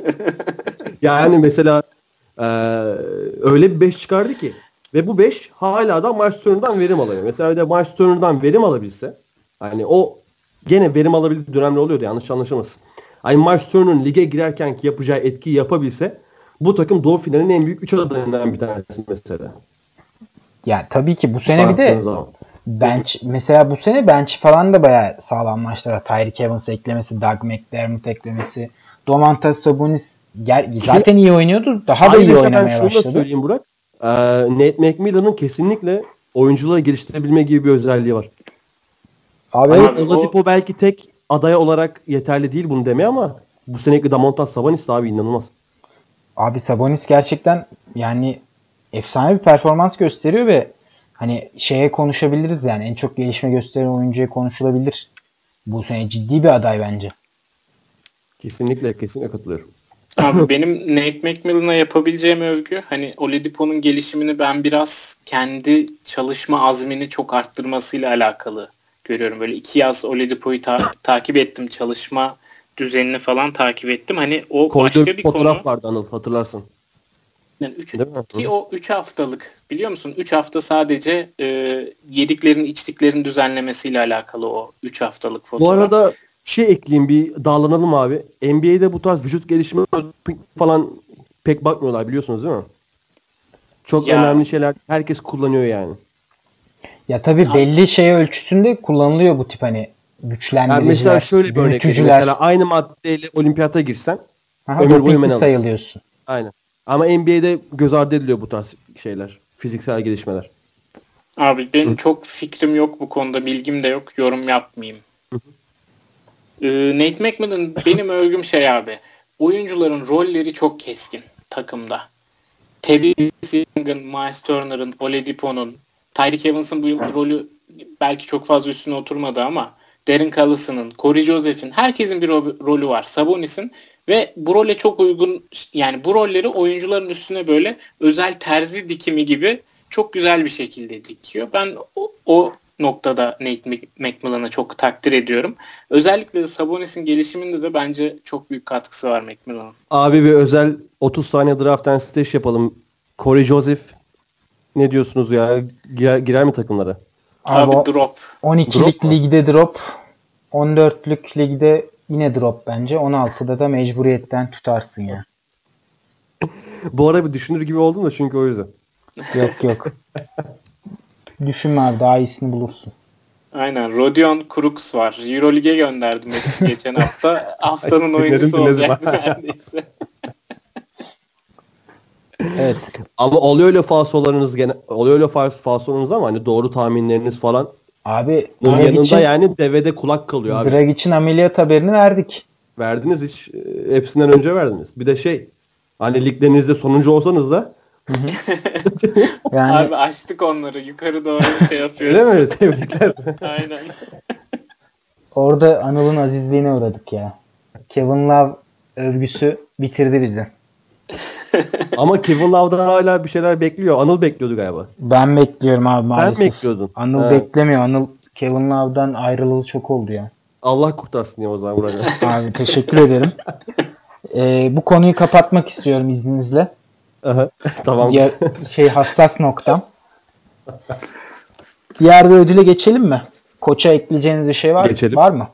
Yani mesela e, öyle bir 5 çıkardı ki ve bu 5 hala da Miles Turner'dan verim alıyor. Mesela de Miles Turner'dan verim alabilse hani o gene verim alabildiği dönemler oluyordu yanlış anlaşılmasın. Hani Miles Turner'ın lige girerken yapacağı etkiyi yapabilse bu takım Doğu finalinin en büyük 3 adayından bir tanesi mesela. Ya tabii ki bu sene bir de zaman. bench mesela bu sene bench falan da bayağı sağlamlaştılar. Tyreek Evans eklemesi, Doug McDermott eklemesi, Domantas Sabonis ger- zaten iyi oynuyordu. Daha da iyi Ayrıca ben oynamaya şunu da başladı. söyleyeyim Burak. Ee, Nate McMillan'ın kesinlikle oyuncuları geliştirebilme gibi bir özelliği var. Abi Hani Oladipo belki tek aday olarak yeterli değil bunu demeye ama bu seneki Damontas Sabonis de abi inanılmaz. Abi Sabonis gerçekten yani efsane bir performans gösteriyor ve hani şeye konuşabiliriz yani en çok gelişme gösteren oyuncuya konuşulabilir. Bu sene ciddi bir aday bence. Kesinlikle kesinlikle katılıyorum. Abi benim Nate McMillan'a yapabileceğim övgü hani Oladipo'nun gelişimini ben biraz kendi çalışma azmini çok arttırmasıyla alakalı görüyorum. Böyle iki yaz Oladipo'yu ta- takip ettim. Çalışma düzenini falan takip ettim. Hani o Koyduğu başka bir bir fotoğraf konu. vardı Anıl hatırlarsın. Yani üç, ki o 3 haftalık biliyor musun? 3 hafta sadece e, yediklerin içtiklerin düzenlemesiyle alakalı o 3 haftalık fotoğraf. Bu arada şey ekleyeyim bir dağılanalım abi. NBA'de bu tarz vücut gelişimi falan pek bakmıyorlar biliyorsunuz değil mi? Çok Ya. önemli şeyler herkes kullanıyor yani. Ya tabii belli şey ölçüsünde kullanılıyor bu tip hani Yani güçlendiriciler, mesela şöyle bir örnek vereyim. Mesela aynı maddeyle olimpiyata girsen Aha, ömür boyu men sayılıyorsun. aynen. Ama NBA'de göz ardı ediliyor bu tarz şeyler. Fiziksel gelişmeler. Abi benim çok fikrim yok bu konuda. Bilgim de yok. Yorum yapmayayım. Ee, Nate McMillan benim övgüm şey abi. Oyuncuların rolleri çok keskin takımda. Teddy Young'ın, Miles Turner'ın, Oladipo'nun, Tyreek Evans'ın bu rolü belki çok fazla üstüne oturmadı ama Darren Collison'ın, Corey Joseph'in herkesin bir ro- rolü var. Sabonis'in ve bu role çok uygun yani bu rolleri oyuncuların üstüne böyle özel terzi dikimi gibi çok güzel bir şekilde dikiyor. Ben o, o noktada Nate Mc- McMillan'ı çok takdir ediyorum. Özellikle Sabonis'in gelişiminde de bence çok büyük katkısı var McMillan'ın. Abi bir özel 30 saniye draft and stash yapalım. Corey Joseph ne diyorsunuz ya? Girer, girer mi takımlara? Abi, Abi, drop. 12'lik Drop mu? ligde drop, 14'lük ligde yine drop bence. 16'da da mecburiyetten tutarsın ya. Bu ara bir düşünür gibi oldum da çünkü o yüzden. Yok yok. Düşünme abi daha iyisini bulursun. Aynen. Rodion Crooks var. Euroleague'e gönderdim geçen hafta. Haftanın Dinledim, oyuncusu neredeyse. Evet. Ama oluyor öyle falsolarınız gene oluyor öyle fals- falsolarınız ama hani doğru tahminleriniz falan. Abi Bunun Drag yanında için, yani devede kulak kalıyor abi. Drag için ameliyat haberini verdik. Verdiniz hiç e, hepsinden önce verdiniz. Bir de şey hani liglerinizde sonuncu olsanız da Yani Abi açtık onları. Yukarı doğru şey yapıyoruz. öyle mi? Tebrikler. Aynen. orada Anıl'ın azizliğine uğradık ya. Kevin Love övgüsü bitirdi bizi. ama Kevin Love'dan hala bir şeyler bekliyor. Anıl bekliyordu galiba. Ben bekliyorum abi maalesef. bekliyordun. Anıl Ha. beklemiyor. Anıl Kevin Love'dan ayrılalı çok oldu ya. Allah kurtarsın ya o zaman Burak. Abi teşekkür ederim. Ee, bu konuyu kapatmak istiyorum izninizle. Aha, tamam. Ya, şey hassas noktam. Diğer bir ödüle geçelim mi? Koça ekleyeceğiniz bir şey var, Geçelim. var mı?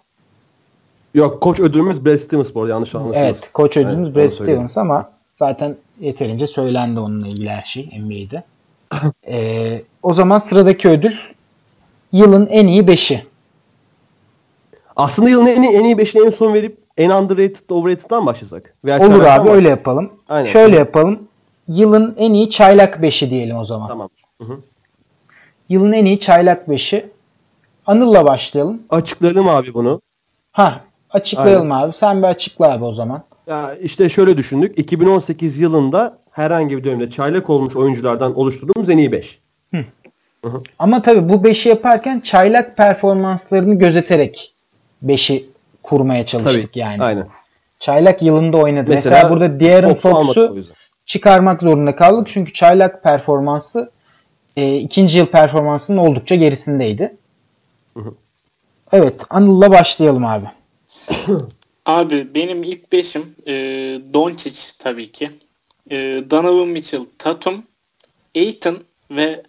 Yok koç ödülümüz Brad Stevens bu arada yanlış anlaşılmasın. Evet, koç ödülümüz Evet, Brad. Stevens ama zaten yeterince söylendi onunla ilgili her şey NBA'de. Ee, o zaman sıradaki ödül yılın en iyi 5'i. Aslında yılın en iyi, en iyi 5'ini en son verip en underrated, overrated'dan başlasak. Veya Olur abi başlasak. öyle yapalım. Aynen. Şöyle yapalım. Yılın en iyi çaylak 5'i diyelim o zaman. Tamam. Hı hı. Yılın en iyi çaylak 5'i. Anıl'la başlayalım. Açıklayalım abi bunu. Ha, açıklayalım Aynen. abi. Sen bir açıkla abi o zaman. Ya işte şöyle düşündük. 2018 yılında herhangi bir dönemde çaylak olmuş oyunculardan oluşturduğumuz en iyi 5. Hı. Hı Ama tabii bu 5'i yaparken çaylak performanslarını gözeterek 5'i kurmaya çalıştık tabii, yani. Aynen. Çaylak yılında oynadı. Mesela, Mesela burada De'Aaron Fox'u çıkarmak zorunda kaldık. Çünkü çaylak performansı e, ikinci yıl performansının oldukça gerisindeydi. Hı hı. Evet Anıl'la başlayalım abi. Abi benim ilk beşim e, Doncic tabii ki. E, Donovan Mitchell, Tatum, Aiton ve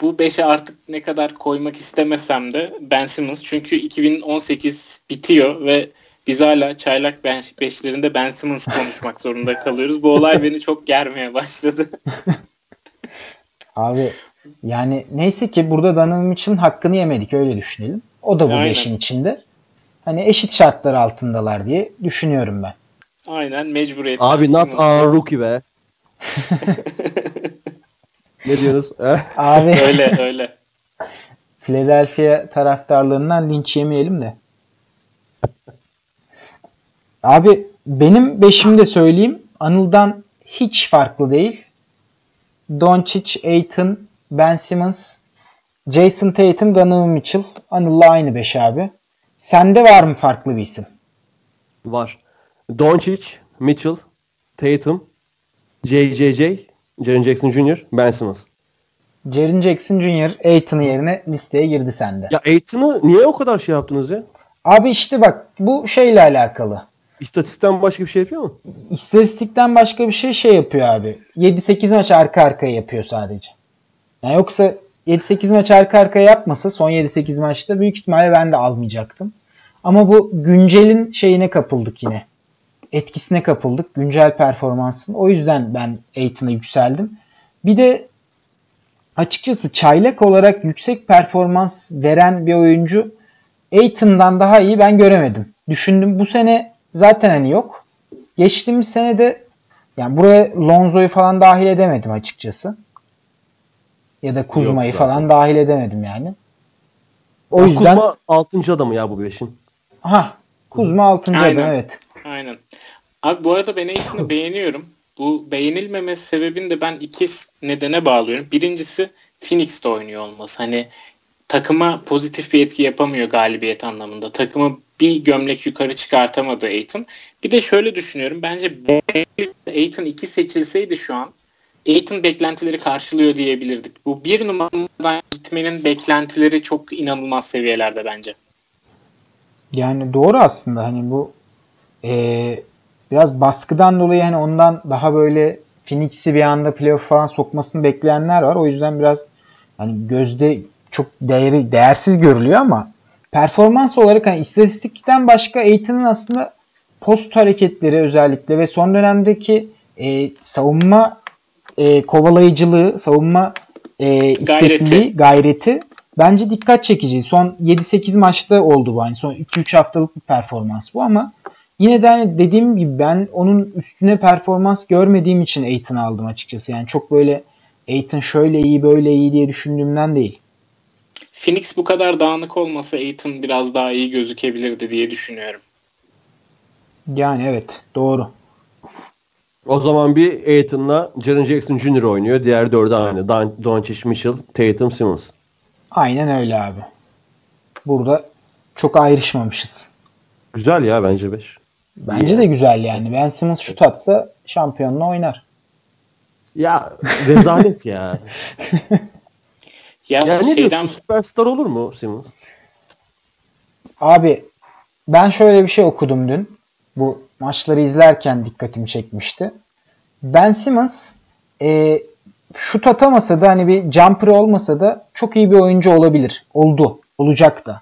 bu beşe artık ne kadar koymak istemesem de Ben Simmons. Çünkü 2018 bitiyor ve biz hala çaylak beşlerinde Ben Simmons konuşmak zorunda kalıyoruz. Bu olay beni çok germeye başladı. Abi yani neyse ki burada Donovan Mitchell'ın hakkını yemedik öyle düşünelim. O da bu Aynen. beşin içinde. Hani eşit şartlar altındalar diye düşünüyorum ben. Aynen mecburiyet. Abi not our rookie be. ne diyorsunuz? Abi. öyle öyle. Philadelphia taraftarlarından linç yemeyelim de. Abi benim beşimi de söyleyeyim. Anıl'dan hiç farklı değil. Doncic, Aiton, Ben Simmons, Jason Tatum, Donovan Mitchell. Anıl'la aynı beş abi. Sende var mı farklı bir isim? Var. Doncic, Mitchell, Tatum, JJJ, Jaren Jackson Jr., Ben Simmons. Jaren Jackson Jr. Aiton'un yerine listeye girdi sende. Ya Aiton'u niye o kadar şey yaptınız ya? Abi işte bak bu şeyle alakalı. İstatistikten başka bir şey yapıyor mu? İstatistikten başka bir şey şey yapıyor abi. 7-8 maç arka arkaya yapıyor sadece. Yani yoksa 7-8 maç arka arkaya yapmasa son 7-8 maçta büyük ihtimalle ben de almayacaktım. Ama bu güncelin şeyine kapıldık yine. Etkisine kapıldık. Güncel performansın. O yüzden ben Aiton'a yükseldim. Bir de açıkçası çaylak olarak yüksek performans veren bir oyuncu Aiton'dan daha iyi ben göremedim. Düşündüm bu sene zaten hani yok. Geçtiğimiz sene de yani buraya Lonzo'yu falan dahil edemedim açıkçası. Ya da Kuzma'yı falan dahil edemedim yani. O ya yüzden Kuzma 6. adamı ya bu beşin. Ha, Kuzma 6. adam evet. Aynen. Abi bu arada ben Aiton'u beğeniyorum. Bu beğenilmemesi sebebini de ben iki nedene bağlıyorum. Birincisi Phoenix'te oynuyor olması. Hani takıma pozitif bir etki yapamıyor galibiyet anlamında. Takımı bir gömlek yukarı çıkartamadı Aiton. Bir de şöyle düşünüyorum. Bence Aiton 2 seçilseydi şu an Aiton beklentileri karşılıyor diyebilirdik. Bu bir numaradan gitmenin beklentileri çok inanılmaz seviyelerde bence. Yani doğru aslında hani bu e, biraz baskıdan dolayı hani ondan daha böyle Phoenix'i bir anda playoff falan sokmasını bekleyenler var. O yüzden biraz hani gözde çok değeri değersiz görülüyor ama performans olarak hani istatistikten başka Aiton'un aslında post hareketleri özellikle ve son dönemdeki e, savunma e, kovalayıcılığı, savunma e, gayreti. gayreti bence dikkat çekici. Son 7-8 maçta oldu bu. Yani son 2-3 haftalık bir performans bu ama yine de hani dediğim gibi ben onun üstüne performans görmediğim için Aiton aldım açıkçası. Yani çok böyle Aiton şöyle iyi böyle iyi diye düşündüğümden değil. Phoenix bu kadar dağınık olmasa Aiton biraz daha iyi gözükebilirdi diye düşünüyorum. Yani evet doğru. O zaman bir Aiton'la Jaren Jackson Jr. oynuyor. Diğer dördü aynı. Don Doncic, Mitchell, Tatum, Simmons. Aynen öyle abi. Burada çok ayrışmamışız. Güzel ya bence 5. Bence İyi. de güzel yani. Ben Simmons şut atsa şampiyonla oynar. Ya rezalet ya. ya, ya ne şeyden... diyorsun? Süperstar olur mu Simmons? Abi ben şöyle bir şey okudum dün. Bu maçları izlerken dikkatimi çekmişti. Ben Simmons e, şut atamasa da hani bir jumper olmasa da çok iyi bir oyuncu olabilir. Oldu. Olacak da.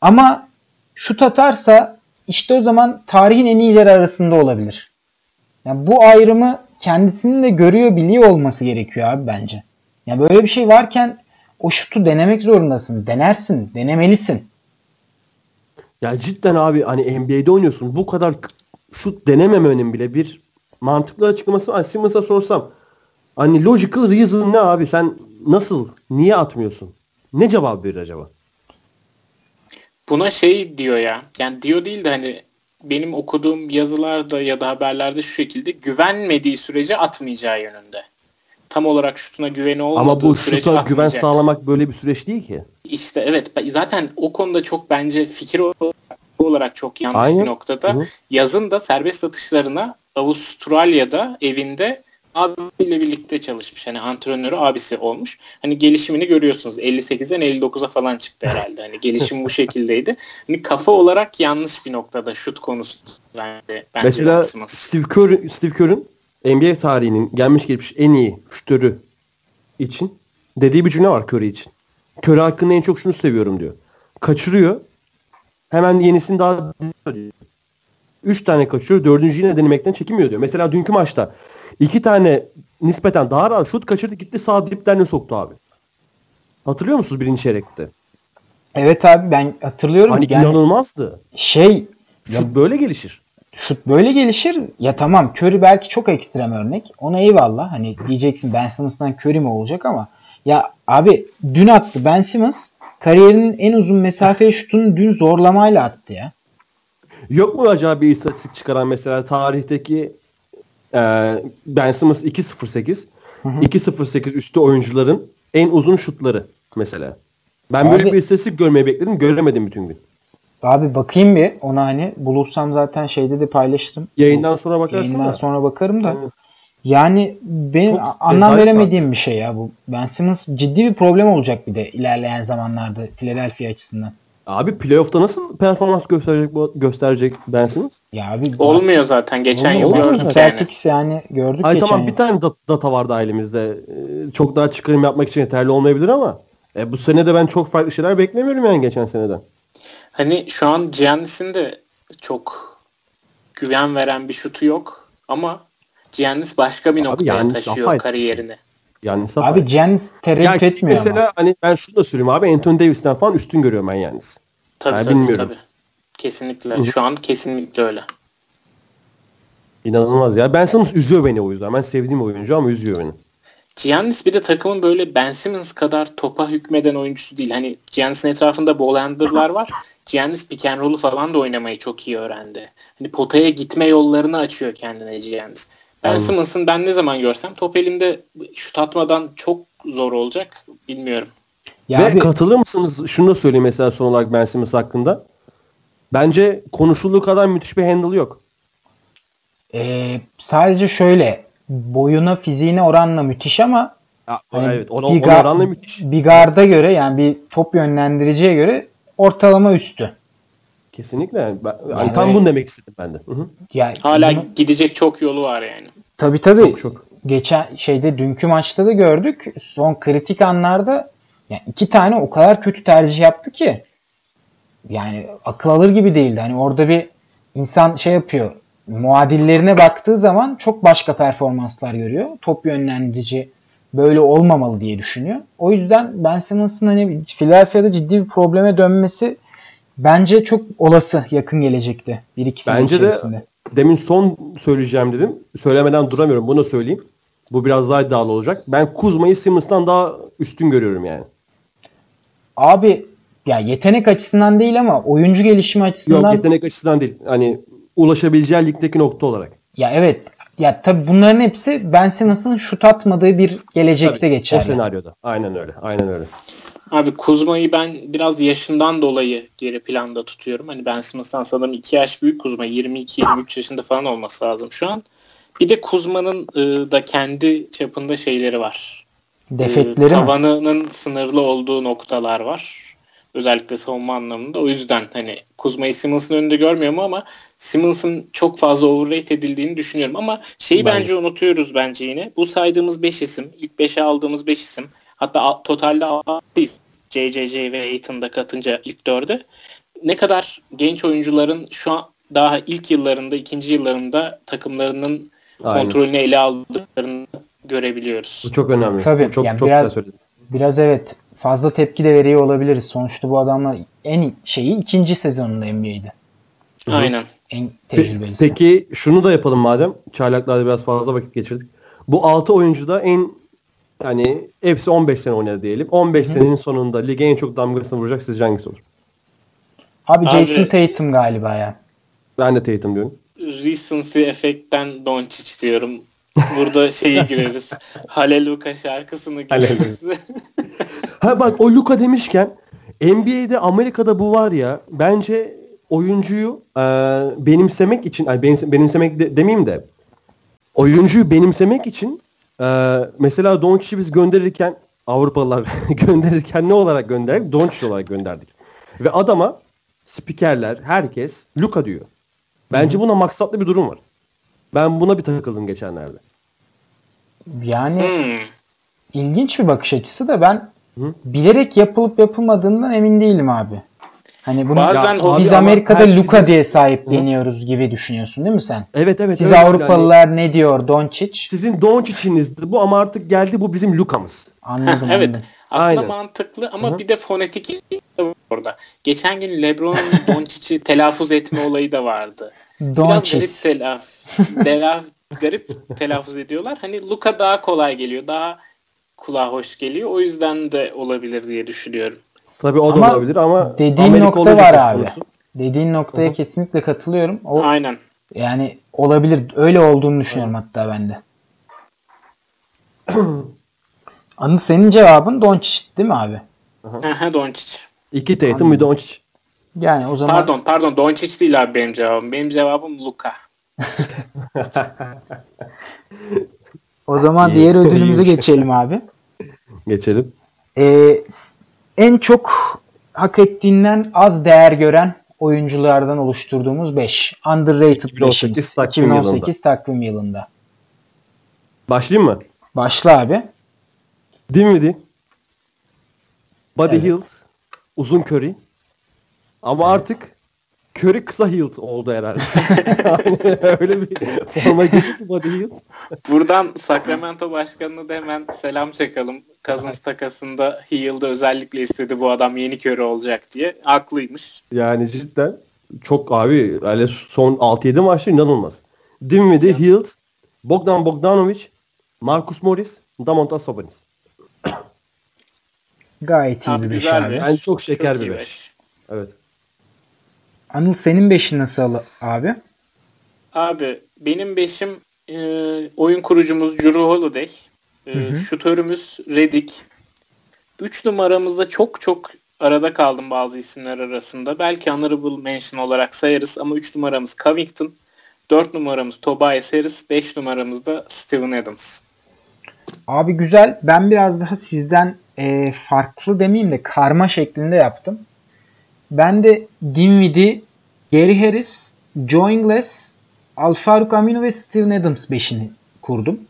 Ama şut atarsa işte o zaman tarihin en iyileri arasında olabilir. Yani bu ayrımı kendisinin de görüyor biliyor olması gerekiyor abi bence. Yani böyle bir şey varken o şutu denemek zorundasın. Denersin. Denemelisin. Ya cidden abi hani NBA'de oynuyorsun. Bu kadar şut denememenin bile bir mantıklı açıklaması var. Simmons'a sorsam hani logical reason ne abi? Sen nasıl? Niye atmıyorsun? Ne cevap verir acaba? Buna şey diyor ya. Yani diyor değil de hani benim okuduğum yazılarda ya da haberlerde şu şekilde güvenmediği sürece atmayacağı yönünde. Tam olarak şutuna güveni olmadığı Ama bu sürece şuta güven sağlamak böyle bir süreç değil ki. İşte evet zaten o konuda çok bence fikir olarak çok yanlış Aynen. bir noktada. Hı. Yazın da serbest atışlarına Avustralya'da evinde abiyle birlikte çalışmış. Hani antrenörü abisi olmuş. Hani gelişimini görüyorsunuz. 58'den 59'a falan çıktı herhalde. Hani gelişim bu şekildeydi. Hani kafa olarak yanlış bir noktada şut konusu bence. bence Mesela. Steve Kerr, Steve Kerr'ün NBA tarihinin gelmiş geçmiş en iyi şutörü için dediği bir cümle var Curry için. Curry hakkında en çok şunu seviyorum diyor. Kaçırıyor. Hemen yenisini daha diyor. Üç tane kaçırıyor. Dördüncüyü yine denemekten çekinmiyor diyor. Mesela dünkü maçta iki tane nispeten daha rahat şut kaçırdı gitti sağ diplerine soktu abi. Hatırlıyor musunuz birinci çeyrekte? Evet abi ben hatırlıyorum. Hani yani inanılmazdı. şey ya Şut böyle gelişir. şut böyle gelişir. Ya tamam Curry belki çok ekstrem örnek. Ona eyvallah. Hani diyeceksin Ben Simmons'tan Curry mi olacak ama ya abi dün attı Ben Simmons kariyerinin en uzun mesafe şutunu dün zorlamayla attı ya. Yok mu acaba bir istatistik çıkaran mesela tarihteki e, Ben Simmons 2.08 Hı hı. 2.08 üstü oyuncuların en uzun şutları mesela. Ben böyle Abi- bir istatistik görmeyi bekledim. Göremedim bütün gün. Abi bakayım bir ona hani bulursam zaten şeyde de paylaştım. Yayından sonra bakarsın Yayından da. sonra bakarım da. Aynen. Yani benim Çok anlam veremediğim bir şey ya bu. Ben Simmons ciddi bir problem olacak bir de ilerleyen zamanlarda Philadelphia açısından. Abi playoff'ta nasıl performans gösterecek bu gösterecek Ben Simmons? Ya abi Olmuyor zaten. Geçen yıl gördük yani. Celtics yani gördük Ay geçen tamam yıl. bir tane dat- data vardı elimizde. Ee, Çok daha çıkarım yapmak için yeterli olmayabilir ama e, bu sene de ben çok farklı şeyler beklemiyorum yani geçen seneden. Hani şu an Giannis'in de çok güven veren bir şutu yok ama Giannis başka bir Abi noktaya Giannis taşıyor apayrı bir kariyerini. Yani Abi Giannis tereddüt ya etmiyor mesela ama. hani ben şunu da söyleyeyim abi Anthony Davis'ten falan üstün görüyorum ben yalnız. Tabii Ben tabii, bilmiyorum. tabii. Kesinlikle. Hı. Şu an kesinlikle öyle. İnanılmaz ya. Ben Simmons üzüyor beni o yüzden. Ben sevdiğim oyuncu ama üzüyor beni. Giannis bir de takımın böyle Ben Simmons kadar topa hükmeden oyuncusu değil. Hani Giannis'in etrafında ball handler'lar var. Giannis pick and roll'u falan da oynamayı çok iyi öğrendi. Hani potaya gitme yollarını açıyor kendine Giannis. Ben. Simmons'ın ben ne zaman görsem top elimde şut atmadan çok zor olacak bilmiyorum. Ya Ve abi, katılır mısınız? Şunu da söyleyeyim mesela son olarak Ben Simmons hakkında. Bence konuşulduğu kadar müthiş bir handle yok. e, sadece şöyle boyuna fiziğine oranla müthiş ama Ya, Hani evet. Ona, bir ona oranla müthiş. bir garda göre yani bir top yönlendiriciye göre ortalama üstü. Kesinlikle. Yani, ben, Yani yani tam evet. bunu demek istedim ben de. Hı hı. Ya Hala bunu- gidecek çok yolu var yani. tabii tabii Çok çok. geçen şeyde dünkü maçta da gördük. Son kritik anlarda yani iki tane o kadar kötü tercih yaptı ki yani akıl alır gibi değildi. Hani orada bir insan şey yapıyor. Muadillerine baktığı zaman çok başka performanslar görüyor. Top yönlendirici böyle olmamalı diye düşünüyor. O yüzden Ben Simmons'ın hani Philadelphia'da ciddi bir probleme dönmesi bence çok olası yakın gelecekte. Bir iki sene Bence de içerisinde. demin son söyleyeceğim dedim. Söylemeden duramıyorum. Bunu söyleyeyim. Bu biraz daha iddialı olacak. Ben Kuzma'yı Simmons'tan daha üstün görüyorum yani. Abi ya yetenek açısından değil ama oyuncu gelişimi açısından Yok yetenek açısından değil. Hani ulaşabileceği ligdeki nokta olarak. ya evet ya tabii bunların hepsi Ben Simmons'ın şut atmadığı bir gelecekte Tabii, geçer. O senaryoda. Aynen öyle. Aynen öyle. Abi Kuzma'yı ben biraz yaşından dolayı geri planda tutuyorum. Hani Ben Simmons'tan sanırım 2 yaş büyük Kuzma. 22-23 yaşında falan olması lazım şu an. Bir de Kuzma'nın e, da kendi çapında şeyleri var. E, Defekleri mi? tavanının sınırlı olduğu noktalar var. Özellikle savunma anlamında. O yüzden hani Kuzma'yı Simmons'ın önünde görmüyorum ama Simmons'ın çok fazla overrate edildiğini düşünüyorum. Ama şeyi Bence. bence unutuyoruz bence yine. Bu saydığımız 5 isim, ilk 5'e aldığımız 5 isim hatta totalde 6 isim. JJJ ve Aiton'da katınca ilk 4'e. Ne kadar genç oyuncuların şu an daha ilk yıllarında, ikinci yıllarında takımlarının Aynen. kontrolünü ele aldıklarını görebiliyoruz. Bu çok önemli. Tabii, Bu çok yani çok biraz- güzel söyledin. Biraz evet fazla tepki de veriyor olabiliriz. Sonuçta bu adamlar en şeyi ikinci sezonunda NBA'de. Aynen. En tecrübelisi. Peki şunu da yapalım madem. Çaylaklarda biraz fazla vakit geçirdik. Bu 6 oyuncu da en yani hepsi 15 sene oynadı diyelim. 15 senenin sonunda lige en çok damgasını vuracak sizce hangisi olur? Abi Abi- Jason Tatum galiba ya. Ben de Tatum diyorum. Recency efektten Doncic diyorum. Burada şeyi gireriz. Haleluka şarkısını gireriz. Ha bak o Luka demişken NBA'de Amerika'da bu var ya bence oyuncuyu e, benimsemek için ay benim, benimsemek de, demeyeyim de oyuncuyu benimsemek için e, mesela Doncic'i biz gönderirken Avrupalılar gönderirken ne olarak gönderdik? Doncic olarak gönderdik. Ve adama spikerler herkes Luka diyor. Bence buna maksatlı bir durum var. Ben buna bir takıldım geçenlerde. Yani Hmm. ilginç bir bakış açısı da ben Hı? bilerek yapılıp yapılmadığından emin değilim abi. Hani bunu Bazen Ya o biz Amerika'da herkesin- Luka diye sahipleniyoruz gibi düşünüyorsun değil mi sen? Evet evet. Siz öyle yani. Avrupalılar ne diyor Doncic? Sizin Doncic'inizdi bu ama artık geldi bu bizim Luka'mız. Anladım evet. anladım. Aslında Aynen. mantıklı ama Hı hı. bir de fonetik orada. Geçen gün LeBron'un Doncic'i telaffuz etme olayı da vardı. Biraz garip Doncic. telaf, telaf, garip telaffuz ediyorlar. Hani Luka daha kolay geliyor. Daha kulağa hoş geliyor. O yüzden de olabilir diye düşünüyorum. Tabii o da Ama olabilir ama dediğin Amerika nokta var abi. konusu. Dediğin noktaya Hı hı. kesinlikle katılıyorum. O Aynen. yani olabilir. Öyle olduğunu düşünüyorum hatta ben de. Anıl senin cevabın Doncic değil mi abi? Doncic. İki Tatum bir Doncic. Yani o zaman Pardon pardon Doncic değil abi benim cevabım. Benim cevabım Luka. o zaman İyi. diğer ödülümüze geçelim abi. Geçelim. Ee, en çok hak ettiğinden az değer gören oyunculardan oluşturduğumuz 5. Underrated 2018 5'imiz. takvim 2018 takvim yılında. Başlayayım mı? Başla abi. Dinwiddie. Buddy Evet. Hield. Uzun Curry. Ama artık Curry kısa Hield oldu herhalde. Öyle bir forma girdi ki Buddy Hield. Buradan Sacramento başkanına da hemen selam çakalım. Cousins takasında Hield'ı özellikle istedi bu adam yeni körü olacak diye. Haklıymış. Yani cidden çok abi öyle son 6-7 maçta inanılmaz. Dinwiddie, Hield, Bogdan Bogdanovic, Marcus Morris, Damontas Sabonis. Gayet iyi Abi bir 5 güzel abi. Yani çok şeker Çok bir 5. beş. Evet. Anıl senin 5'in nasıl abi? Abi benim beşim e, oyun kurucumuz Drew Holiday. E, Hı hı. Şutörümüz Redick. 3 numaramızda çok çok arada kaldım bazı isimler arasında. Belki honorable mention olarak sayarız ama 3 numaramız Covington. 4 numaramız Tobias Harris. 5 numaramız da Steven Adams. Abi güzel. Ben biraz daha sizden e, farklı demeyeyim de karma şeklinde yaptım. Ben de Dinwiddie, Gary Harris, Joe Ingles, Al Farouk Amino ve Steven Adams 5'ini kurdum.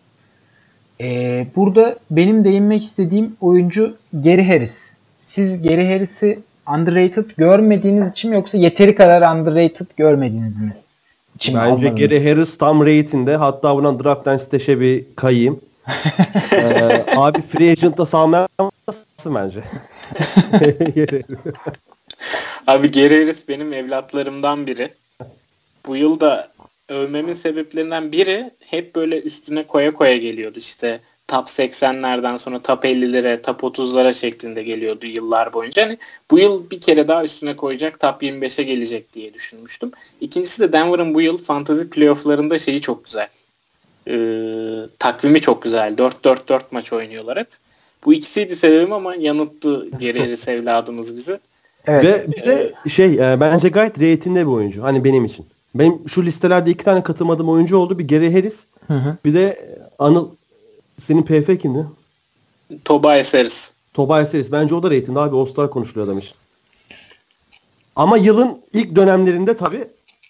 E, burada benim değinmek istediğim oyuncu Gary Harris. Siz Gary Harris'i underrated görmediğiniz için mi yoksa yeteri kadar underrated görmediğiniz mi? için Bence almadınız? Gary Harris tam rate'inde. Hatta buna draft'tan siteşe bir kayayım. ee, abi free agent'ta salmayamazsın bence. Abi Gary Harris benim evlatlarımdan biri. Bu yıl da övmemin sebeplerinden biri hep böyle üstüne koya koya geliyordu. İşte top 80'lerden sonra top 50'lere, top 30'lara şeklinde geliyordu yıllar boyunca. Hani bu yıl bir kere daha üstüne koyacak, top 25'e gelecek diye düşünmüştüm. İkincisi de Denver'ın bu yıl fantasy playofflarında şeyi çok güzel. Ee, takvimi çok güzel. 4-4-4 maç oynuyorlar hep. Bu ikisiydi sebebim ama yanılttı Harris evladımız bizi. Evet. Ve bir de şey e, bence gayet rate'inde bir oyuncu. Hani benim için. Benim şu listelerde iki tane katılmadığım oyuncu oldu. Bir Gary Harris. Hı hı. Bir de Anıl senin PF kimdi? Tobias Harris. Tobias Harris. Bence o da rate'inde abi. All-Star konuşuluyor adam için. Ama yılın ilk dönemlerinde tabii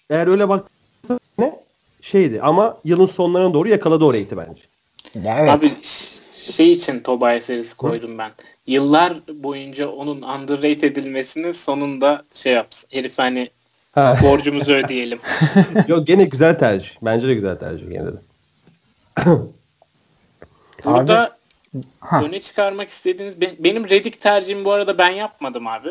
eğer öyle baktığında ne şeydi ama yılın sonlarına doğru yakaladı o rate'i bence. Evet. Abi şey için Tobias Harris koydum ben. Yıllar boyunca onun underrated edilmesini sonunda şey yapsın. Herif hani Ha. borcumuzu ödeyelim. Yok gene güzel tercih. Bence de güzel tercih gene de. Burada Ha. öne çıkarmak istediğiniz benim Redick tercihimi bu arada ben yapmadım abi.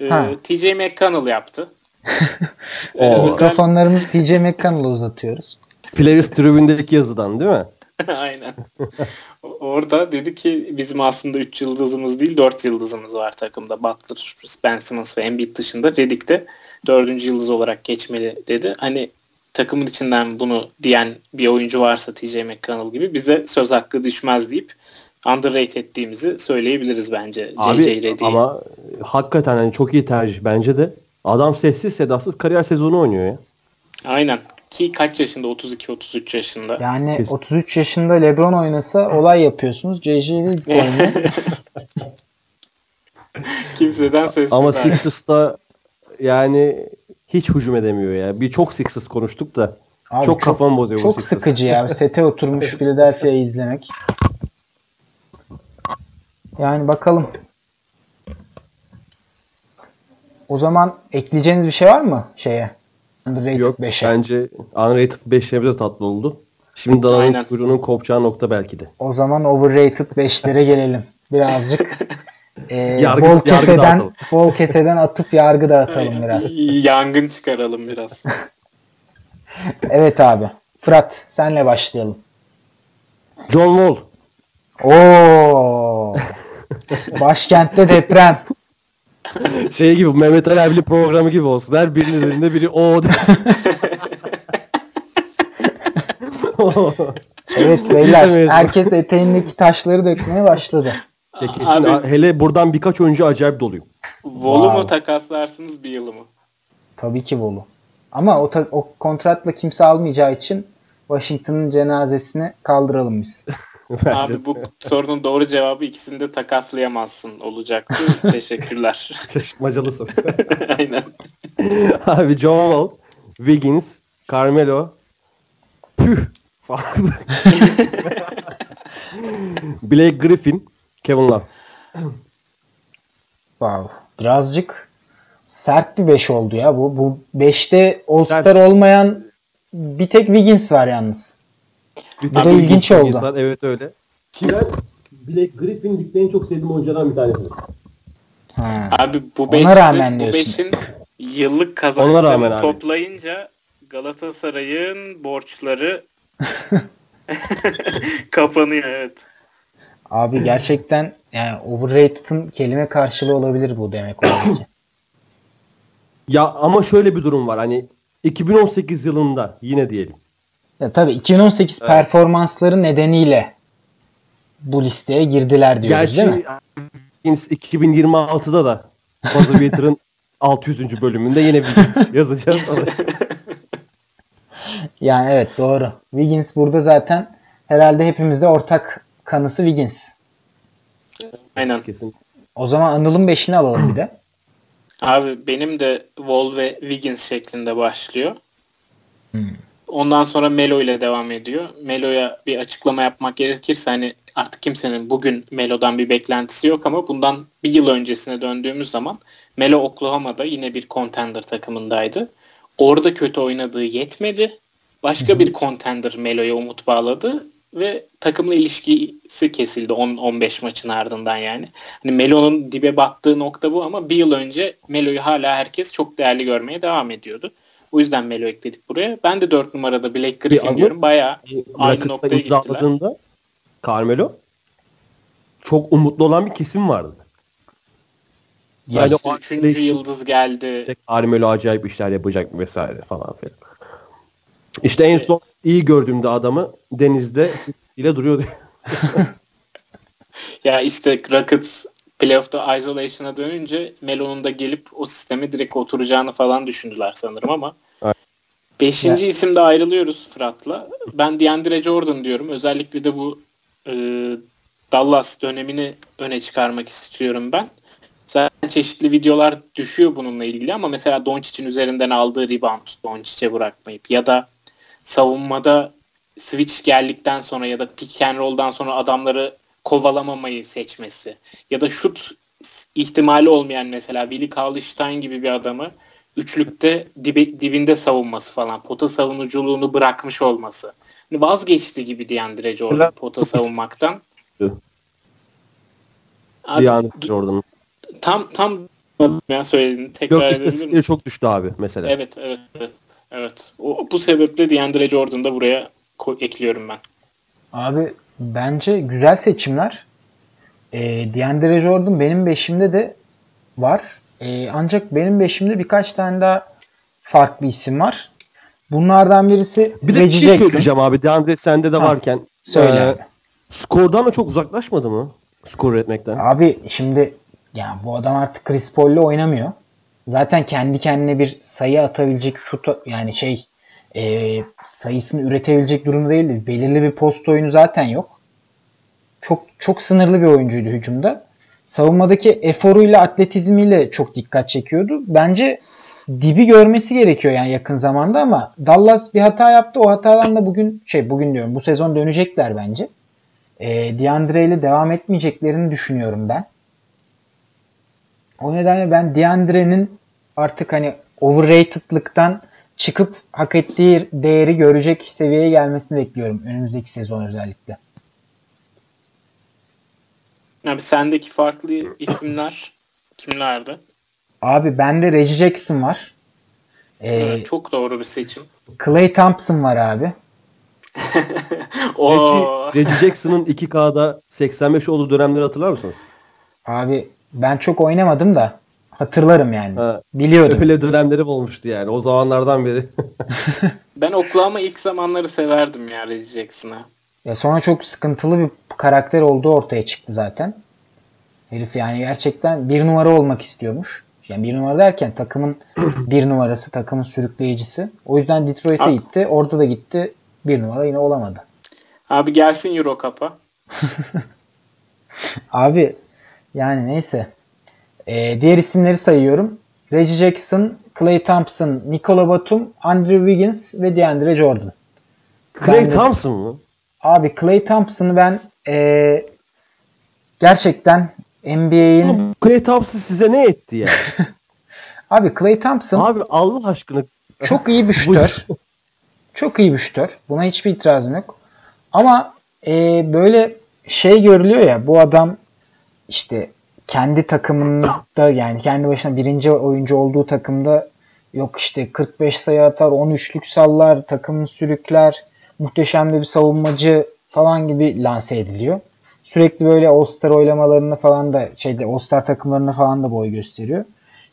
Ee, TJ McConnell yaptı. o mikrofonlarımızı TJ McConnell'a uzatıyoruz. Players Tribune'deki yazıdan değil mi? Aynen. Orada dedi ki bizim aslında 3 yıldızımız değil 4 yıldızımız var takımda. Butler, Ben Simmons ve Embiid dışında. Redik de 4. yıldız olarak geçmeli dedi. Hani takımın içinden bunu diyen bir oyuncu varsa TJ McConnell gibi bize söz hakkı düşmez deyip underrated ettiğimizi söyleyebiliriz bence Abi, JJ Redick'i. Ama hakikaten hani çok iyi tercih bence de. Adam sessiz sedasız kariyer sezonu oynuyor ya. Aynen. Ki kaç yaşında? 32-33 yaşında. Yani Kesin. 33 yaşında LeBron oynasa olay yapıyorsunuz. JJ Redick oynuyor. Kimseden ses Ama Sixers'ta yani hiç hücum edemiyor ya. Bir çok Sixers konuştuk da Abi çok, çok kafam bozuyor Çok sıkıcı ya. Sete oturmuş Philadelphia'yı izlemek. Yani bakalım. O zaman ekleyeceğiniz bir şey var mı şeye? Underrated Yok 5'e. bence Unrated 5'e de tatlı oldu. Şimdi Dana'nın kuyruğunun kopacağı nokta belki de. O zaman Overrated 5'lere gelelim. Birazcık e, yargı, bol keseden yargı bol keseden atıp yargı dağıtalım biraz. Yangın çıkaralım biraz. evet abi. Fırat senle başlayalım. John Wall. Oo. Başkentte deprem. Şey gibi Mehmet Ali Erbil programı gibi olsun. Her birinin elinde biri o. evet beyler herkes eteğindeki taşları dökmeye başladı. Ya kesin Abi, hele buradan birkaç oyuncu acayip doluyum. Volu wow. mu takaslarsınız bir yılı mı? Tabii ki Volu. Ama o, o kontratla kimse almayacağı için Washington'ın cenazesini kaldıralım biz. Abi bu sorunun doğru cevabı ikisini de takaslayamazsın olacaktı. Teşekkürler. Şaşırtmacalı soru. Aynen. Abi John Wall, Wiggins, Carmelo, püh Blake Griffin, Kevin Love. Wow. Birazcık sert bir 5 oldu ya bu. Bu 5'te All-Star olmayan bir tek Wiggins var yalnız. Bir bu da ilginç oldu. Insan, evet öyle. Ki ben Blake Griffin ligde en çok sevdiğim oyunculardan bir tanesi. Ha. Abi bu beşin, bu beşin yıllık kazançlarını toplayınca Galatasaray'ın borçları kapanıyor evet. Abi gerçekten yani overrated'ın kelime karşılığı olabilir bu demek ki. Ya ama şöyle bir durum var. Hani 2018 yılında yine diyelim. Ya tabii 2018 evet. performansları nedeniyle bu listeye girdiler diyoruz Gerçi, değil mi? 2026'da da Buzzer Beater'ın 600. bölümünde yine Wiggins yazacağız. yani evet doğru. Wiggins burada zaten herhalde hepimizde ortak kanısı Wiggins. Aynen. Kesin. O zaman Anıl'ın 5'ini alalım bir de. Abi benim de Wall ve Wiggins şeklinde başlıyor. Hmm. Ondan sonra Melo ile devam ediyor. Melo'ya bir açıklama yapmak gerekirse hani artık kimsenin bugün Melo'dan bir beklentisi yok ama bundan bir yıl öncesine döndüğümüz zaman Melo Oklahoma'da yine bir contender takımındaydı. Orada kötü oynadığı yetmedi. Başka bir contender Melo'ya umut bağladı ve takımla ilişkisi kesildi 10-15 maçın ardından yani. Hani Melo'nun dibe battığı nokta bu ama bir yıl önce Melo'yu hala herkes çok değerli görmeye devam ediyordu. O yüzden Melo ekledik buraya. Ben de 4 numarada Blake Griffin bir diyorum. Bayağı aynı noktaya gittiler. Carmelo çok umutlu olan bir kesim vardı. Ya yani işte üçüncü yıldız geldi. Carmelo acayip işler yapacak vesaire falan filan. İşte en son iyi gördüğümde adamı denizde ile duruyordu. ya işte Rockets playoff'ta isolation'a dönünce Melo'nun da gelip o sisteme direkt oturacağını falan düşündüler sanırım ama Beşinci evet. isimde ayrılıyoruz Fırat'la. Ben DeAndre Jordan diyorum. Özellikle de bu e, Dallas dönemini öne çıkarmak istiyorum ben. Zaten çeşitli videolar düşüyor bununla ilgili ama mesela Doncic'in üzerinden aldığı rebound Doncic'e bırakmayıp ya da savunmada switch geldikten sonra ya da pick and roll'dan sonra adamları kovalamamayı seçmesi ya da şut ihtimali olmayan mesela Willie Cauley-Stein gibi bir adamı üçlükte dibi, dibinde savunması falan. Pota savunuculuğunu bırakmış olması. Yani vazgeçti gibi DeAndre Jordan pota savunmaktan. Abi, DeAndre Jordan'ın. Tam tam ya söylediğini tekrar Yok edebilir çok düştü abi mesela. Evet evet evet. Evet. O, bu sebeple DeAndre Jordan'ı da buraya ekliyorum ben. Abi bence güzel seçimler. E, DeAndre Jordan benim beşimde de var. E, ancak benim beşimde birkaç tane daha farklı isim var. Bunlardan birisi Bir de bir Reggie şey Jackson. söyleyeceğim abi. DeAndre sende de Ha, varken. Söyle e, abi. skordan da çok uzaklaşmadı mı? Skor üretmekten. Abi şimdi yani bu adam artık Chris Paul'le oynamıyor. Zaten kendi kendine bir sayı atabilecek şut yani şey e, sayısını üretebilecek durumda değildi. Belirli bir post oyunu zaten yok. Çok çok sınırlı bir oyuncuydu hücumda. Savunmadaki eforuyla, atletizmiyle çok dikkat çekiyordu. Bence dibi görmesi gerekiyor yani yakın zamanda ama Dallas bir hata yaptı. O hatadan da bugün şey bugün diyorum bu sezon dönecekler bence. E, DeAndre ile devam etmeyeceklerini düşünüyorum ben. O nedenle ben DeAndre'nin artık hani overrated'lıktan çıkıp hak ettiği değeri görecek seviyeye gelmesini bekliyorum önümüzdeki sezon özellikle. Abi sendeki farklı isimler kimlerdi? Abi bende Reggie Jackson var. Ee, Evet, çok doğru bir seçim. Clay Thompson var abi. Reggie Jackson'ın 2K'da 85 olduğu dönemleri hatırlar mısınız? Abi ben çok oynamadım da hatırlarım yani. Ha, Biliyordum. öyle dönemleri olmuştu yani. O zamanlardan beri. ben Oklahoma ilk zamanları severdim ya Reggie Jackson'ı. Ya sonra çok sıkıntılı bir karakter olduğu ortaya çıktı zaten. Herif yani gerçekten bir numara olmak istiyormuş. Yani bir numara derken takımın bir numarası, takımın sürükleyicisi. O yüzden Detroit'e Abi- gitti. Orada da gitti. Bir numara yine olamadı. Abi gelsin Euro Cup'a. Abi yani neyse. Ee, diğer isimleri sayıyorum. Reggie Jackson, Clay Thompson, Nikola Batum, Andrew Wiggins ve DeAndre Jordan. Clay Ben de- Thompson mı? Abi Clay Thompson'ı ben ee, gerçekten NBA'in Clay Thompson size ne etti ya? Abi Clay Thompson abi Allah aşkına çok iyi bir şütör. çok iyi bir şütör. Buna hiçbir itirazım yok. Ama e, böyle şey görülüyor ya bu adam işte kendi takımında yani kendi başına birinci oyuncu olduğu takımda yok işte 45 sayı atar, 13'lük sallar, takımını sürükler, muhteşem bir savunmacı falan gibi lanse ediliyor. Sürekli böyle All-Star oylamalarını falan da şeyde All-Star takımlarına falan da boy gösteriyor.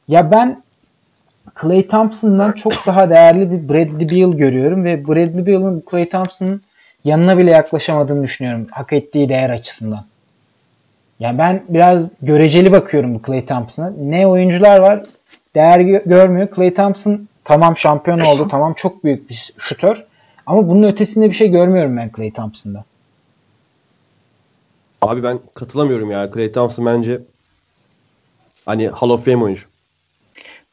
Ya ben Clay Thompson'dan çok daha değerli bir Bradley Beal görüyorum ve Bradley Beal'ın Clay Thompson'ın yanına bile yaklaşamadığını düşünüyorum hak ettiği değer açısından. Yani ben biraz göreceli bakıyorum bu Clay Thompson'a. Ne oyuncular var değer gö- görmüyor. Clay Thompson tamam şampiyon oldu. tamam çok büyük bir şutör. Ama bunun ötesinde bir şey görmüyorum ben Clay Thompson'da. Abi ben katılamıyorum ya. Clay Thompson bence hani Hall of Fame oyuncu.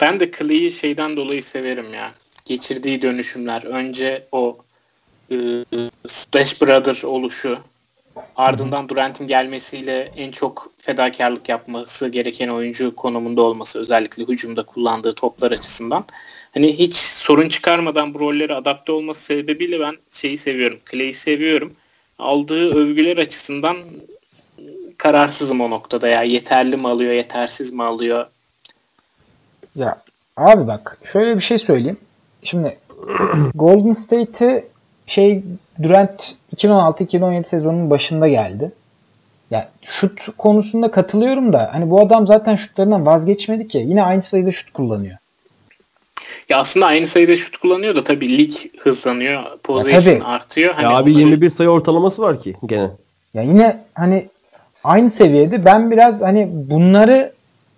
Ben de Clay'i şeyden dolayı severim ya. Geçirdiği dönüşümler. Önce o e, Splash Brother oluşu. Ardından Durant'in gelmesiyle en çok fedakarlık yapması gereken oyuncu konumunda olması. Özellikle hücumda kullandığı toplar açısından. Hani hiç sorun çıkarmadan bu rollere adapte olması sebebiyle ben şeyi seviyorum. Clay'i seviyorum. Aldığı övgüler açısından kararsızım o noktada ya. Yeterli mi alıyor, yetersiz mi alıyor? Ya abi bak şöyle bir şey söyleyeyim. Şimdi Golden State'e şey Durant 2016-2017 sezonunun başında geldi. Ya şut konusunda katılıyorum da hani bu adam zaten şutlarından vazgeçmedi ki. Yine aynı sayıda şut kullanıyor. Ya aslında aynı sayıda şut kullanıyor da tabii lig hızlanıyor, possession tabii. artıyor. Hani ya abi onları- 21 sayı ortalaması var ki gene. Ya yine hani aynı seviyede ben biraz hani bunları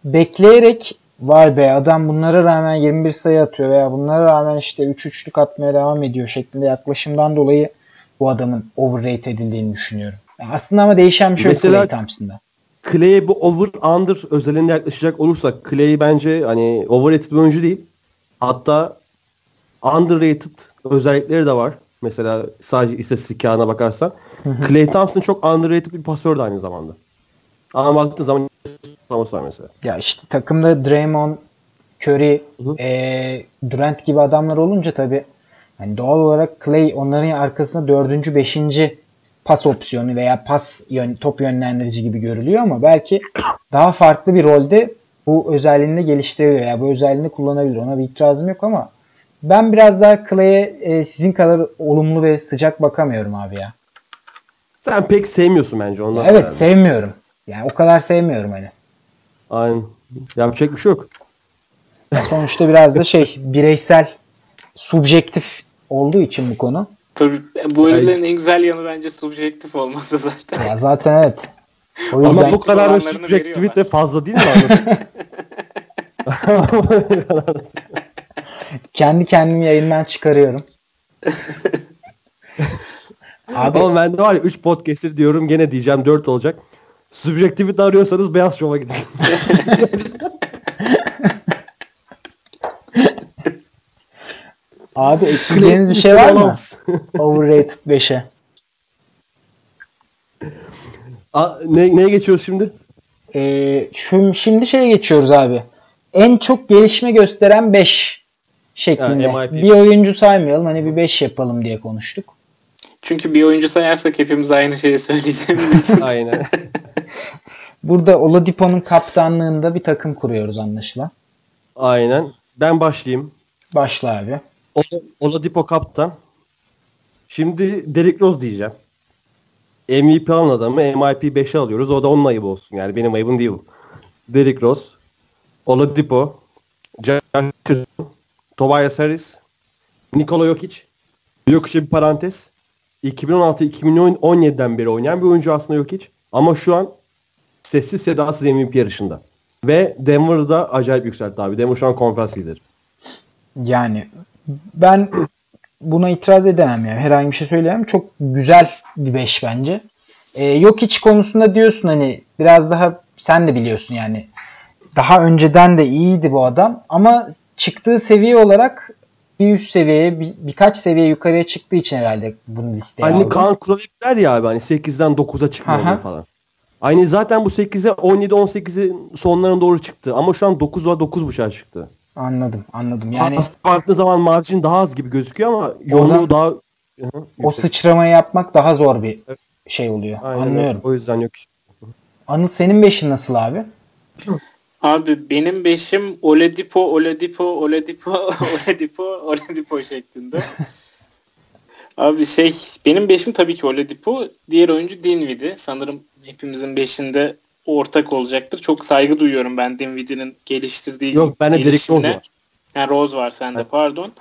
bekleyerek vay be adam bunlara rağmen 21 sayı atıyor veya bunlara rağmen işte 3 üçlük atmaya devam ediyor şeklinde yaklaşımdan dolayı bu adamın overrate edildiğini düşünüyorum. Ya aslında ama değişen bir şey yok Mesela- Clay Thompson'da. Clay'e bu over under özelinde yaklaşacak olursak Clay bence hani overrated bir oyuncu değil. Hatta underrated özellikleri de var. Mesela sadece istatistik kağına bakarsan. Clay Thompson çok underrated bir pasör de aynı zamanda. Ama baktığın zaman ortalaması var mesela. Ya işte takımda Draymond, Curry, Hı eee, Durant gibi adamlar olunca tabii yani doğal olarak Clay onların arkasında dördüncü, beşinci pas opsiyonu veya pas yön, top yönlendirici gibi görülüyor ama belki daha farklı bir rolde bu özelliğini geliştirebilir veya bu özelliğini kullanabilir. Ona bir itirazım yok ama ben biraz daha Clay'e e, sizin kadar olumlu ve sıcak bakamıyorum abi ya. Sen pek sevmiyorsun bence ondan. Evet yani. sevmiyorum. Yani o kadar sevmiyorum hani. Aynen. Yapacak bir şey yok. Ya sonuçta biraz da şey bireysel subjektif olduğu için bu konu. Tabii bu ölülerin en güzel yanı bence subjektif olması zaten. Ya zaten evet. O yüzden Ama bu kadar subjektivite fazla değil mi kendi kendimi yayından çıkarıyorum. Abi Ama ben de var ya 3 podcast'tir diyorum gene diyeceğim 4 olacak. Subjektivite arıyorsanız Beyaz Şov'a gidin. abi ekleyeceğiniz bir şey var mı? Overrated 5'e. A, ne, neye geçiyoruz şimdi? Ee, şu, şimdi şeye geçiyoruz abi. En çok gelişme gösteren 5 şeklinde. MIP. bir oyuncu saymayalım hani bir 5 yapalım diye konuştuk. Çünkü bir oyuncu sayarsak hepimiz aynı şeyi söyleyeceğimiz için. Aynen. Burada Oladipo'nun kaptanlığında bir takım kuruyoruz anlaşılan. Aynen. Ben başlayayım. Başla abi. Ola- Oladipo kaptan. Şimdi Derrick Rose diyeceğim. MVP alan adamı MIP 5'e alıyoruz. O da onun ayıbı olsun. Yani benim ayıbım değil bu. Derrick Rose. Oladipo. Josh Tobias Harris. Nikola Jokic. Jokic'e bir parantez. 2016-2017'den beri oynayan bir oyuncu aslında Jokic. Ama şu an sessiz sedasız MVP yarışında. Ve Denver'da acayip yükseltti abi. Denver şu an konferans lideri. Yani ben buna itiraz edemem yani. Herhangi bir şey söyleyemem. Çok güzel bir 5 bence. Ee, yok hiç konusunda diyorsun hani biraz daha sen de biliyorsun yani. Daha önceden de iyiydi bu adam ama çıktığı seviye olarak bir üst seviyeye bir, birkaç seviye yukarıya çıktığı için herhalde bunu listeye Hani aldım. Kaan Kural der ya abi hani 8'den 9'a çıkmıyor falan. Aynı zaten bu 8'e 17 18'in sonlarına doğru çıktı ama şu an 9'a 9.5'a çıktı. Anladım anladım. Yani Yani farklı zaman marjin daha az gibi gözüküyor ama yoğunluğu daha o sıçramayı yapmak daha zor bir Evet. şey oluyor. Aynen öyle. Anlıyorum. O yüzden yok. Anıl senin 5'in nasıl abi? Abi benim beşim Oladipo, Oladipo, Oladipo, Oladipo, Oladipo şeklinde. Abi şey benim beşim tabii ki Oladipo. Diğer oyuncu Dinwiddie. Sanırım hepimizin beşinde ortak olacaktır. Çok saygı duyuyorum ben Dinwiddie'nin geliştirdiği Yok bende Derrick Rose var. Ha, Rose var sende pardon.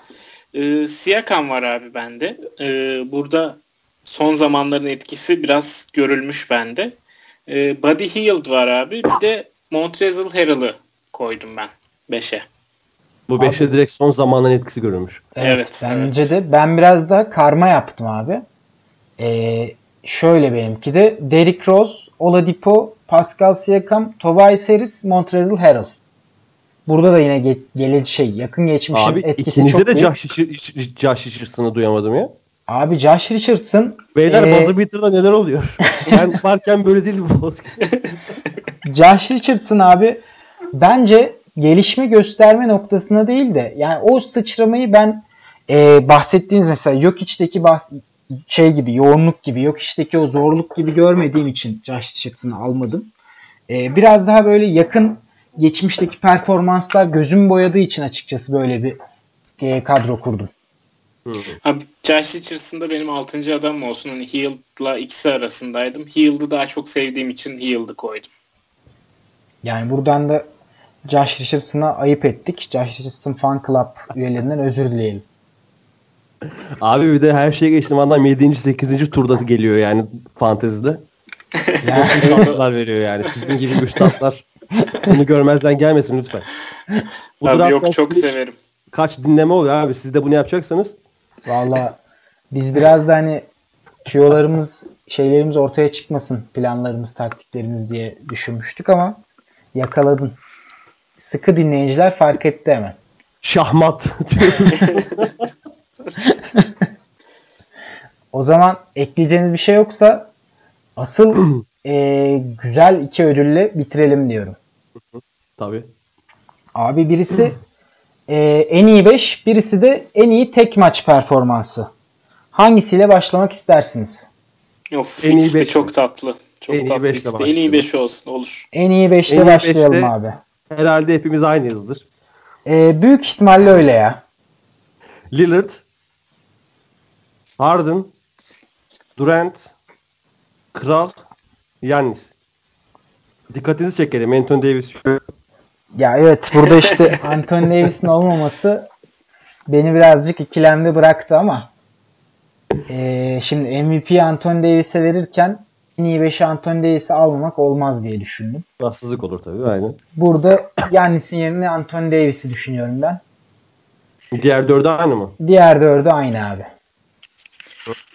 Ee, Siakam var abi bende. Ee, burada son zamanların etkisi biraz görülmüş bende. Ee, Buddy Hield var abi. Bir de Montrezl Harrell'ı koydum ben 5'e. Bu 5'e direkt son zamanların etkisi görülmüş. Evet, Evet, bence evet. de ben biraz da karma yaptım abi. Ee, şöyle benimki de Derrick Rose, Oladipo, Pascal Siakam, Tobias Harris, Montrezl Harrell. Burada da yine ge- gele şey yakın geçmişin Abi etkisi çok de büyük. Richard- Josh Richardson'ı duyamadım ya. Abi Josh Richardson Beyler Ee, buzzer beater'da neler oluyor? ben varken böyle değil bu. Josh Richardson abi bence gelişme gösterme noktasında değil de yani o sıçramayı ben e, bahsettiğiniz mesela yok içteki bahs şey gibi yoğunluk gibi yok içteki o zorluk gibi görmediğim için Josh Richardson'ı almadım. E, biraz daha böyle yakın geçmişteki performanslar gözüm boyadığı için açıkçası böyle bir e, kadro kurdum. Abi Josh Richardson'da benim 6. adam olsun. Hani Hield'la ikisi arasındaydım. Hield'ı daha çok sevdiğim için Hield'ı koydum. Yani buradan da Josh Richardson'a ayıp ettik. Josh Richardson Fan Club üyelerinden özür dileyelim. Abi bir de her şeye geçtim adam 7. 8. turda geliyor yani fantezide. Yani veriyor yani. Sizin gibi müstatlar bunu görmezden gelmesin lütfen. Bu Abi yok çok severim. Kaç dinleme oluyor abi. Siz de bunu yapacaksanız Valla biz biraz da hani tüyolarımız şeylerimiz ortaya çıkmasın planlarımız taktiklerimiz diye düşünmüştük ama yakaladın. Sıkı dinleyiciler fark etti hemen. şahmat. O zaman ekleyeceğiniz bir şey yoksa asıl eee, güzel iki ödülle bitirelim diyorum. Tabii. Abi birisi eee, en iyi 5, birisi de en iyi tek maç performansı. Hangisiyle başlamak istersiniz? Of En iyi ikisi de beş çok mi? tatlı. Çok En iyi tatlı. beşle ikisi de. En iyi 5 olsun olur. En iyi 5'te En iyi başlayalım beşte- abi. Herhalde hepimiz aynıyızdır. Ee, büyük ihtimalle öyle ya. Lillard, Harden, Durant, Kral, Yannis. Dikkatinizi çekelim. Anthony Davis Ya evet burada işte Anthony Davis'in olmaması beni birazcık ikilemde bıraktı ama ee, şimdi MVP Anthony Davis'e verirken en iyi 5'i Anthony Davis'e almamak olmaz diye düşündüm. Haksızlık olur tabii. Aynen. Burada Yannis'in yerine Anthony Davis'i düşünüyorum ben. Diğer dördü aynı mı? Diğer dördü aynı abi.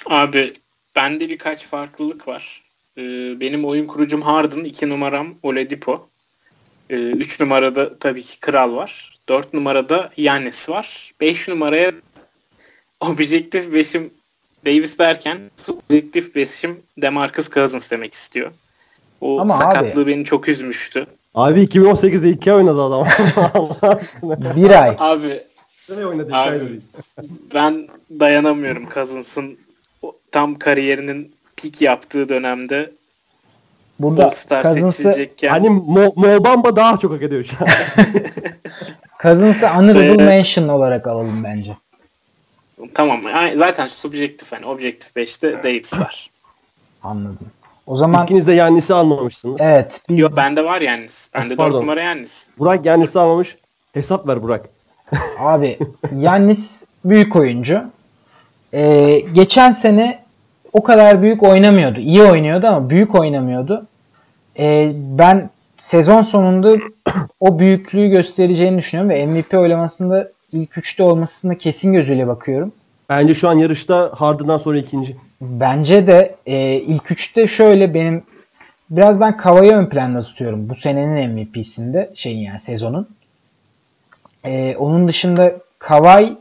Abi bende birkaç farklılık var. Ee, benim oyun kurucum Harden. 2 numaram Oladipo. 3 numarada tabii ki Kral var. 4 numarada Yannis var. 5 numaraya objektif 5'im Davis derken objektif 5'im Demarcus Cousins demek istiyor. O Ama sakatlığı beni çok üzmüştü. Abi 2018'de iki ay oynadı adam. Bir ay. Abi Ne oynadı iki Abi. ay ben dayanamıyorum Cousins'ın tam kariyerinin pik yaptığı dönemde Burada Cousins'ı Hani Mo, Mo Bamba daha çok hak ediyor şu an. Cousins'ı honorable mention olarak alalım bence. Tamam yani zaten subjektif hani objektif 5'te Davis var. Anladım. O zaman İkiniz de Yannis'i almamışsınız. evet biz Yok bende var Yannis. Bende 4 Pardon. numara Yannis. Burak Yannis'i almamış. Hesap ver Burak. Abi Yannis büyük oyuncu. Ee, geçen sene o kadar büyük oynamıyordu. İyi oynuyordu ama büyük oynamıyordu. Ee, ben sezon sonunda o büyüklüğü göstereceğini düşünüyorum ve MVP oylamasında ilk üçte olmasına kesin gözüyle bakıyorum. Bence şu an yarışta Harden'dan sonra ikinci. Bence de e, ilk üçte şöyle benim biraz ben Kava'yı ön planda tutuyorum bu senenin MVP'sinde şeyin yani sezonun. E, onun dışında Kawhi,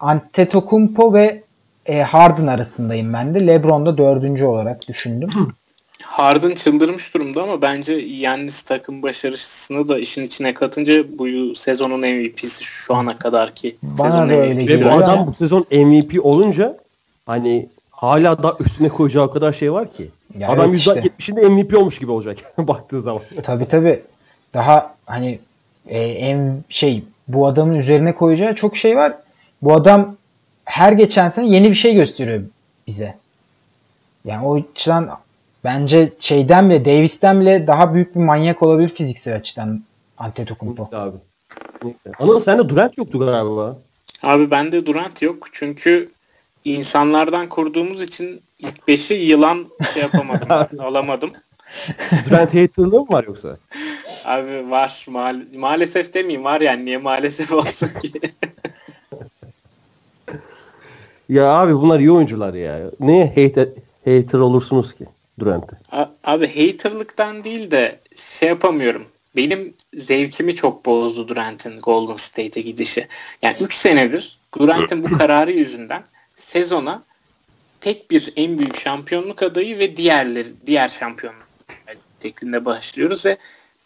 Antetokounmpo ve e, Harden arasındayım ben de. LeBron da dördüncü olarak düşündüm. Harden çıldırmış durumda ama bence Yannis takım başarısını da işin içine katınca bu sezonun MVP'si şu ana kadarki Bana sezonun da öyle. Ve bu adam bu sezon MVP olunca hani hala da üstüne koyacağı o kadar şey var ki. Ya adam evet işte. %70'inde MVP olmuş gibi olacak baktığı zaman. Tabii tabii. Daha hani e, en şey bu adamın üzerine koyacağı çok şey var. Bu adam her geçen sene yeni bir şey gösteriyor bize. Yani o açıdan bence şeyden bile Davis'ten bile daha büyük bir manyak olabilir fiziksel açıdan Antetokounmpo. Kesinlikle abi. Kesinlikle. Anıl sende Durant yoktu galiba. Abi bende Durant yok çünkü insanlardan kurduğumuz için ilk 5'i yılan şey yapamadım. ben, alamadım. Durant haterlığı mı var yoksa? Abi var maal- maalesef demeyeyim var yani niye maalesef olsun ki. Ya abi bunlar iyi oyuncular ya. Niye hater, hater olursunuz ki Durant'e? A- Abi haterlıktan değil de şey yapamıyorum. Benim zevkimi çok bozdu Durant'in Golden State'e gidişi. Yani 3 senedir Durant'in bu kararı yüzünden sezona tek bir en büyük şampiyonluk adayı ve diğerleri diğer şampiyonluk şeklinde başlıyoruz ve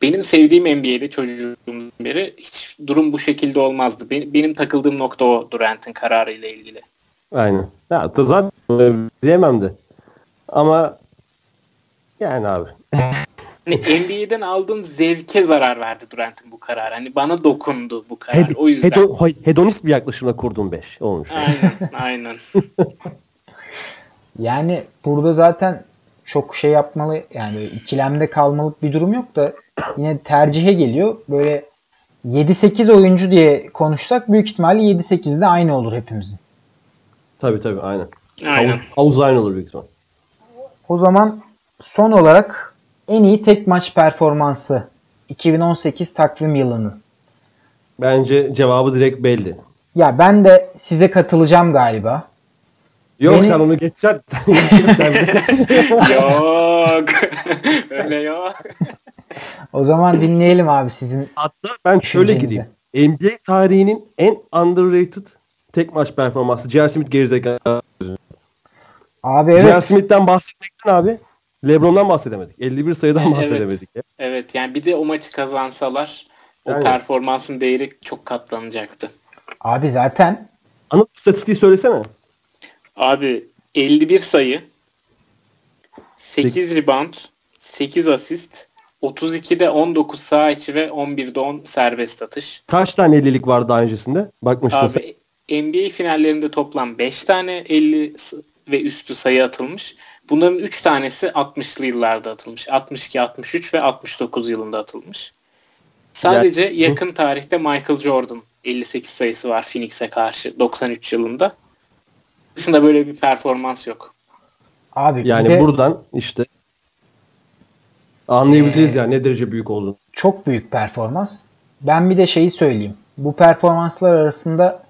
benim sevdiğim NBA'de çocuğumdan beri hiç durum bu şekilde olmazdı. Benim, benim takıldığım nokta o Durant'in kararı ile ilgili. Aynen. Ya zaten e, diyemem de. Ama yani abi. Hani NBA'den aldığım zevke zarar verdi Durant'in bu kararı. Hani bana dokundu bu karar. Hed- o yüzden. hedo- hedonist bir yaklaşımla kurduğum 5 olmuş. Aynen, aynen. Yani burada zaten çok şey yapmalı yani ikilemde kalmalık bir durum yok da yine tercihe geliyor. Böyle 7-8 oyuncu diye konuşsak büyük ihtimalle 7-8'de aynı olur hepimizin. Tabii tabii aynen. Aynen. Havuz, havuz aynı olur büyük ihtimal. O zaman son olarak en iyi tek maç performansı 2018 takvim yılının. Bence cevabı direkt belli. Ya ben de size katılacağım galiba. Yok Beni- sen onu geçeceksin. sen yok. Öyle yok. O zaman dinleyelim abi sizin. Hatta ben şöyle gideyim. NBA tarihinin en underrated tek maç performansı. J.R. Smith gerizekalı. Abi J.R. evet. Smith'ten bahsetmekten abi. LeBron'dan bahsedemedik. 51 sayıdan Evet. bahsedemedik. ya. Evet yani bir de o maçı kazansalar o Yani. performansın değeri çok katlanacaktı. Abi zaten Anıl istatistiği söylesene. Abi 51 sayı 8 rebound, 8 asist, 32'de 19 sağ içi ve 11'de 10 serbest atış. Kaç tane 50'lik vardı daha öncesinde? Bakmıştın sen. Abi NBA finallerinde toplam 5 tane 50 s- ve üstü sayı atılmış. Bunların 3 tanesi 60'lı yıllarda atılmış. 62, 63 ve 69 yılında atılmış. Sadece yakın tarihte Michael Jordan 58 sayısı var Phoenix'e karşı 93 yılında. Dışında böyle bir performans yok. Abi Yani de buradan işte anlayabiliriz Ee, yani ne derece büyük olduğunu. çok büyük performans. Ben bir de şeyi söyleyeyim. Bu performanslar arasında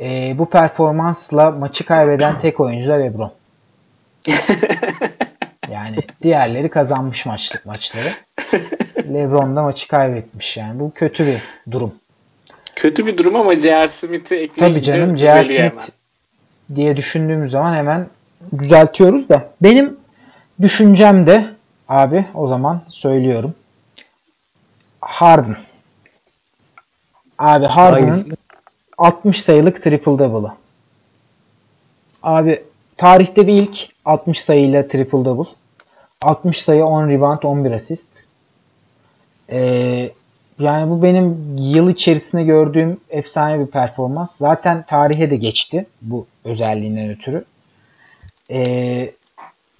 e, bu performansla maçı kaybeden tek oyuncu da LeBron. Yani diğerleri kazanmış maçlık maçları. LeBron da maçı kaybetmiş yani. Bu kötü bir durum. Kötü bir durum ama J.R. Smith'i ekleyince Tabii canım J.R. düzeliyor hemen. Smith diye düşündüğümüz zaman hemen düzeltiyoruz da. Benim düşüncem de abi o zaman söylüyorum. Harden. Abi Harden'ın? 60 sayılık triple double'ı. Abi tarihte bir ilk 60 sayıyla triple double. 60 sayı 10 rebound 11 asist. Ee, yani bu benim yıl içerisinde gördüğüm efsane bir performans. Zaten tarihe de geçti bu özelliğinden ötürü. Ee,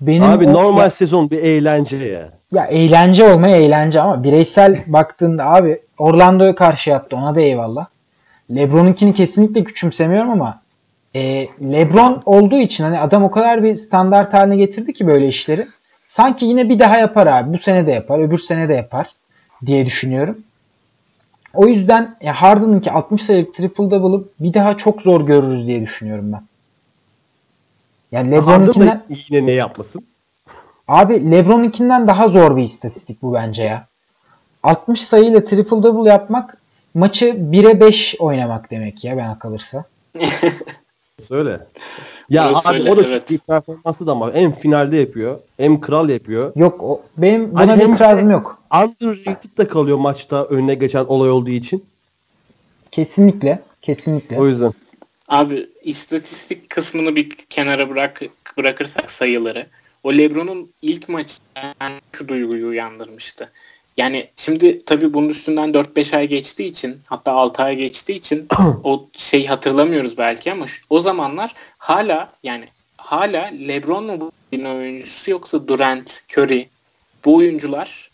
benim Abi o- normal ya, sezon bir eğlence ya. ya eğlence olmaya eğlence ama bireysel baktığında abi Orlando'ya karşı yaptı ona da eyvallah. LeBron'unkini kesinlikle küçümsemiyorum ama e, LeBron olduğu için hani adam o kadar bir standart haline getirdi ki böyle işleri. Sanki yine bir daha yapar abi. Bu sene de yapar, öbür sene de yapar diye düşünüyorum. O yüzden e, Harden'ınki 60 sayılık triple double'ı bir daha çok zor görürüz diye düşünüyorum ben. Yani LeBron'unkinden yine ne yapmasın? Abi LeBron'unkinden daha zor bir istatistik bu bence ya. 60 sayıyla triple double yapmak maçı 1'e 5 oynamak demek ya ben kalırsa. Söyle. Ya Orası abi öyle, o da evet. çok büyük performansı da ama hem finalde yapıyor hem kral yapıyor. Yok o, benim buna Hani bir itirazım yok. Underrated de kalıyor maçta önüne geçen olay olduğu için. Kesinlikle. Kesinlikle. O yüzden. Abi istatistik kısmını bir kenara bırak bırakırsak sayıları. O LeBron'un ilk maçı yani şu duyguyu uyandırmıştı. Yani şimdi tabii bunun üstünden 4-5 ay geçtiği için hatta 6 ay geçtiği için o şey hatırlamıyoruz belki ama şu- o zamanlar hala yani hala LeBron mu bu oyuncusu yoksa Durant, Curry bu oyuncular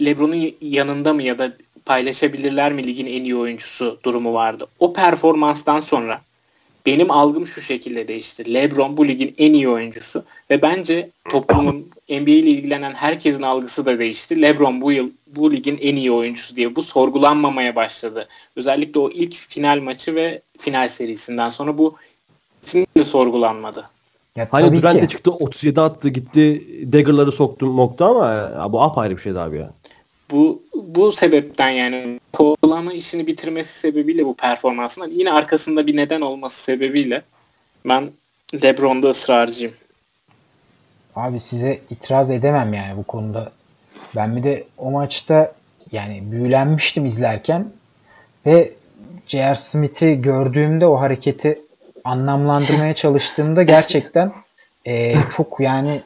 LeBron'un yanında mı ya da paylaşabilirler mi ligin en iyi oyuncusu durumu vardı. O performanstan sonra benim algım şu şekilde değişti. LeBron bu ligin en iyi oyuncusu ve bence toplumun NBA ile ilgilenen herkesin algısı da değişti. LeBron bu yıl bu ligin en iyi oyuncusu diye bu sorgulanmamaya başladı. Özellikle o ilk final maçı ve final serisinden sonra bu kesinlikle sorgulanmadı. Ya Hani Durant de çıktı 37 attı gitti dagger'ları soktu moktu ama ya, bu apayrı bir şeydi abi ya. Bu bu sebepten yani kovalama işini bitirmesi sebebiyle bu performansından yine arkasında bir neden olması sebebiyle ben LeBron'da ısrarcıyım. Abi size itiraz edemem yani bu konuda. Ben bir de o maçta yani büyülenmiştim izlerken ve J.R. Smith'i gördüğümde o hareketi anlamlandırmaya çalıştığımda gerçekten eee, çok yani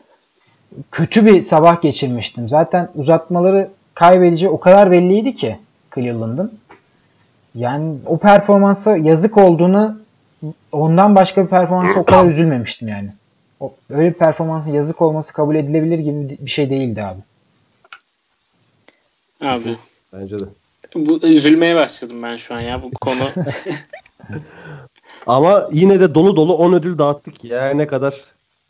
kötü bir sabah geçirmiştim. Zaten uzatmaları kaybedeceği o kadar belliydi ki Cleveland'ın. Yani o performansa yazık olduğunu ondan başka bir performansa o kadar üzülmemiştim yani. O, öyle bir performansın yazık olması kabul edilebilir gibi bir şey değildi abi. Abi Bence de. bu üzülmeye başladım ben şu an ya bu konu. Ama yine de dolu dolu 10 ödül dağıttık ya. Ne kadar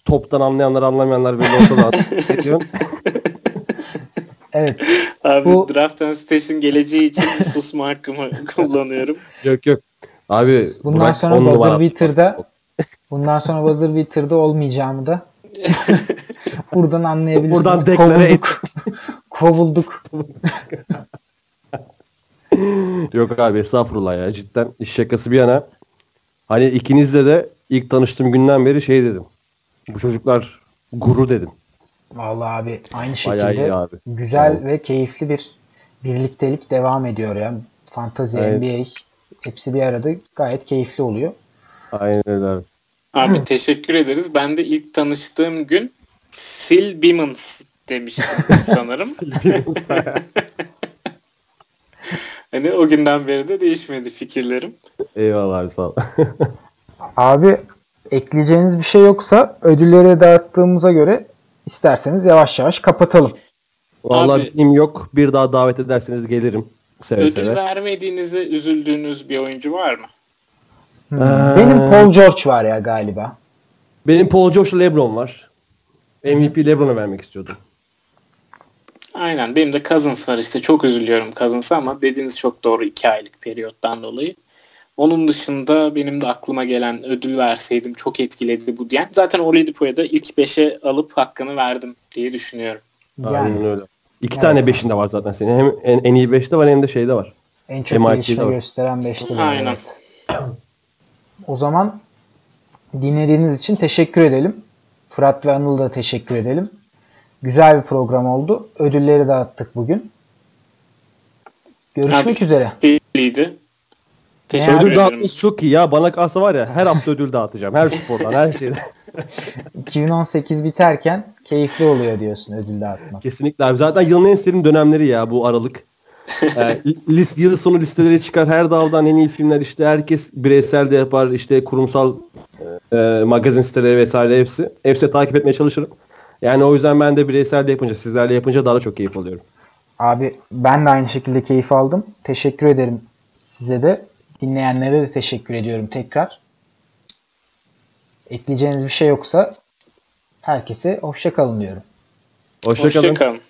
toptan anlayanlar anlamayanlar belli olsa da? Evet. Abi Bu- Draft and Station geleceği için susma hakkımı kullanıyorum. Yok yok. Abi Bundan Burak sonra on buzzer beater'da bundan sonra buzzer beater'da olmayacağımı da buradan anlayabilirsiniz. Buradan deklare et. Kovulduk. Kovulduk. Yok abi estağfurullah ya cidden iş şakası bir yana. Hani ikinizle de ilk tanıştığım günden beri şey dedim. Bu çocuklar guru dedim. Vallahi abi aynı şekilde abi. güzel Evet. ve keyifli bir birliktelik devam ediyor ya. Fantazi, Evet. NBA hepsi bir arada gayet keyifli oluyor. Aynen öyle abi. Abi teşekkür ederiz. Ben de ilk tanıştığım gün Sil Bimmons demiştim sanırım. hani o günden beri de değişmedi fikirlerim. Eyvallah abi sağ ol. Abi ekleyeceğiniz bir şey yoksa ödülleri dağıttığımıza göre isterseniz yavaş yavaş kapatalım. Vallahi Abi- benim yok. Bir daha davet ederseniz gelirim. Seve Ödül seve. vermediğinize üzüldüğünüz bir oyuncu var mı? Hmm, Ee, Benim Paul George var ya galiba. Benim Paul George Lebron var. MVP Lebron'a vermek istiyordum. Aynen benim de Cousins var işte çok üzülüyorum Cousins'a ama dediğiniz çok doğru 2 aylık periyottan dolayı. Onun dışında benim de aklıma gelen ödül verseydim çok etkiledi bu diyen. Zaten Oladipo'ya da ilk 5'e alıp hakkını verdim diye düşünüyorum. Yani Aynen öyle. İki Evet. tane beşinde var zaten senin. Hem en, en iyi beşte var hem de şeyde var. en çok MIT'de gelişme var. gösteren 5'ti. Aynen. O zaman dinlediğiniz için teşekkür edelim. Fırat ve Anıl'a da teşekkür edelim. Güzel bir program oldu. Ödülleri dağıttık bugün. Görüşmek Abi. üzere. Keyifliydi. Teşekkür Ödül ederim. dağıtması çok iyi ya. Bana kalsa var ya her hafta ödül dağıtacağım. Her spordan her şeyden. 2018 biterken keyifli oluyor diyorsun ödül dağıtmak. Kesinlikle abi. Zaten yılın en sevdiğim dönemleri ya bu aralık. Ee, list, yıl sonu listeleri çıkar. Her daldan en iyi filmler işte herkes bireysel de yapar. işte kurumsal e, magazin siteleri vesaire hepsi. Hepsi takip etmeye çalışırım. Yani o yüzden ben de bireysel de yapınca sizlerle yapınca daha da çok keyif alıyorum. Abi ben de aynı şekilde keyif aldım. Teşekkür ederim size de. Dinleyenlere de teşekkür ediyorum tekrar. Ekleyeceğiniz bir şey yoksa herkese hoşça kalın diyorum. Hoşçakalın. Hoşçakalın.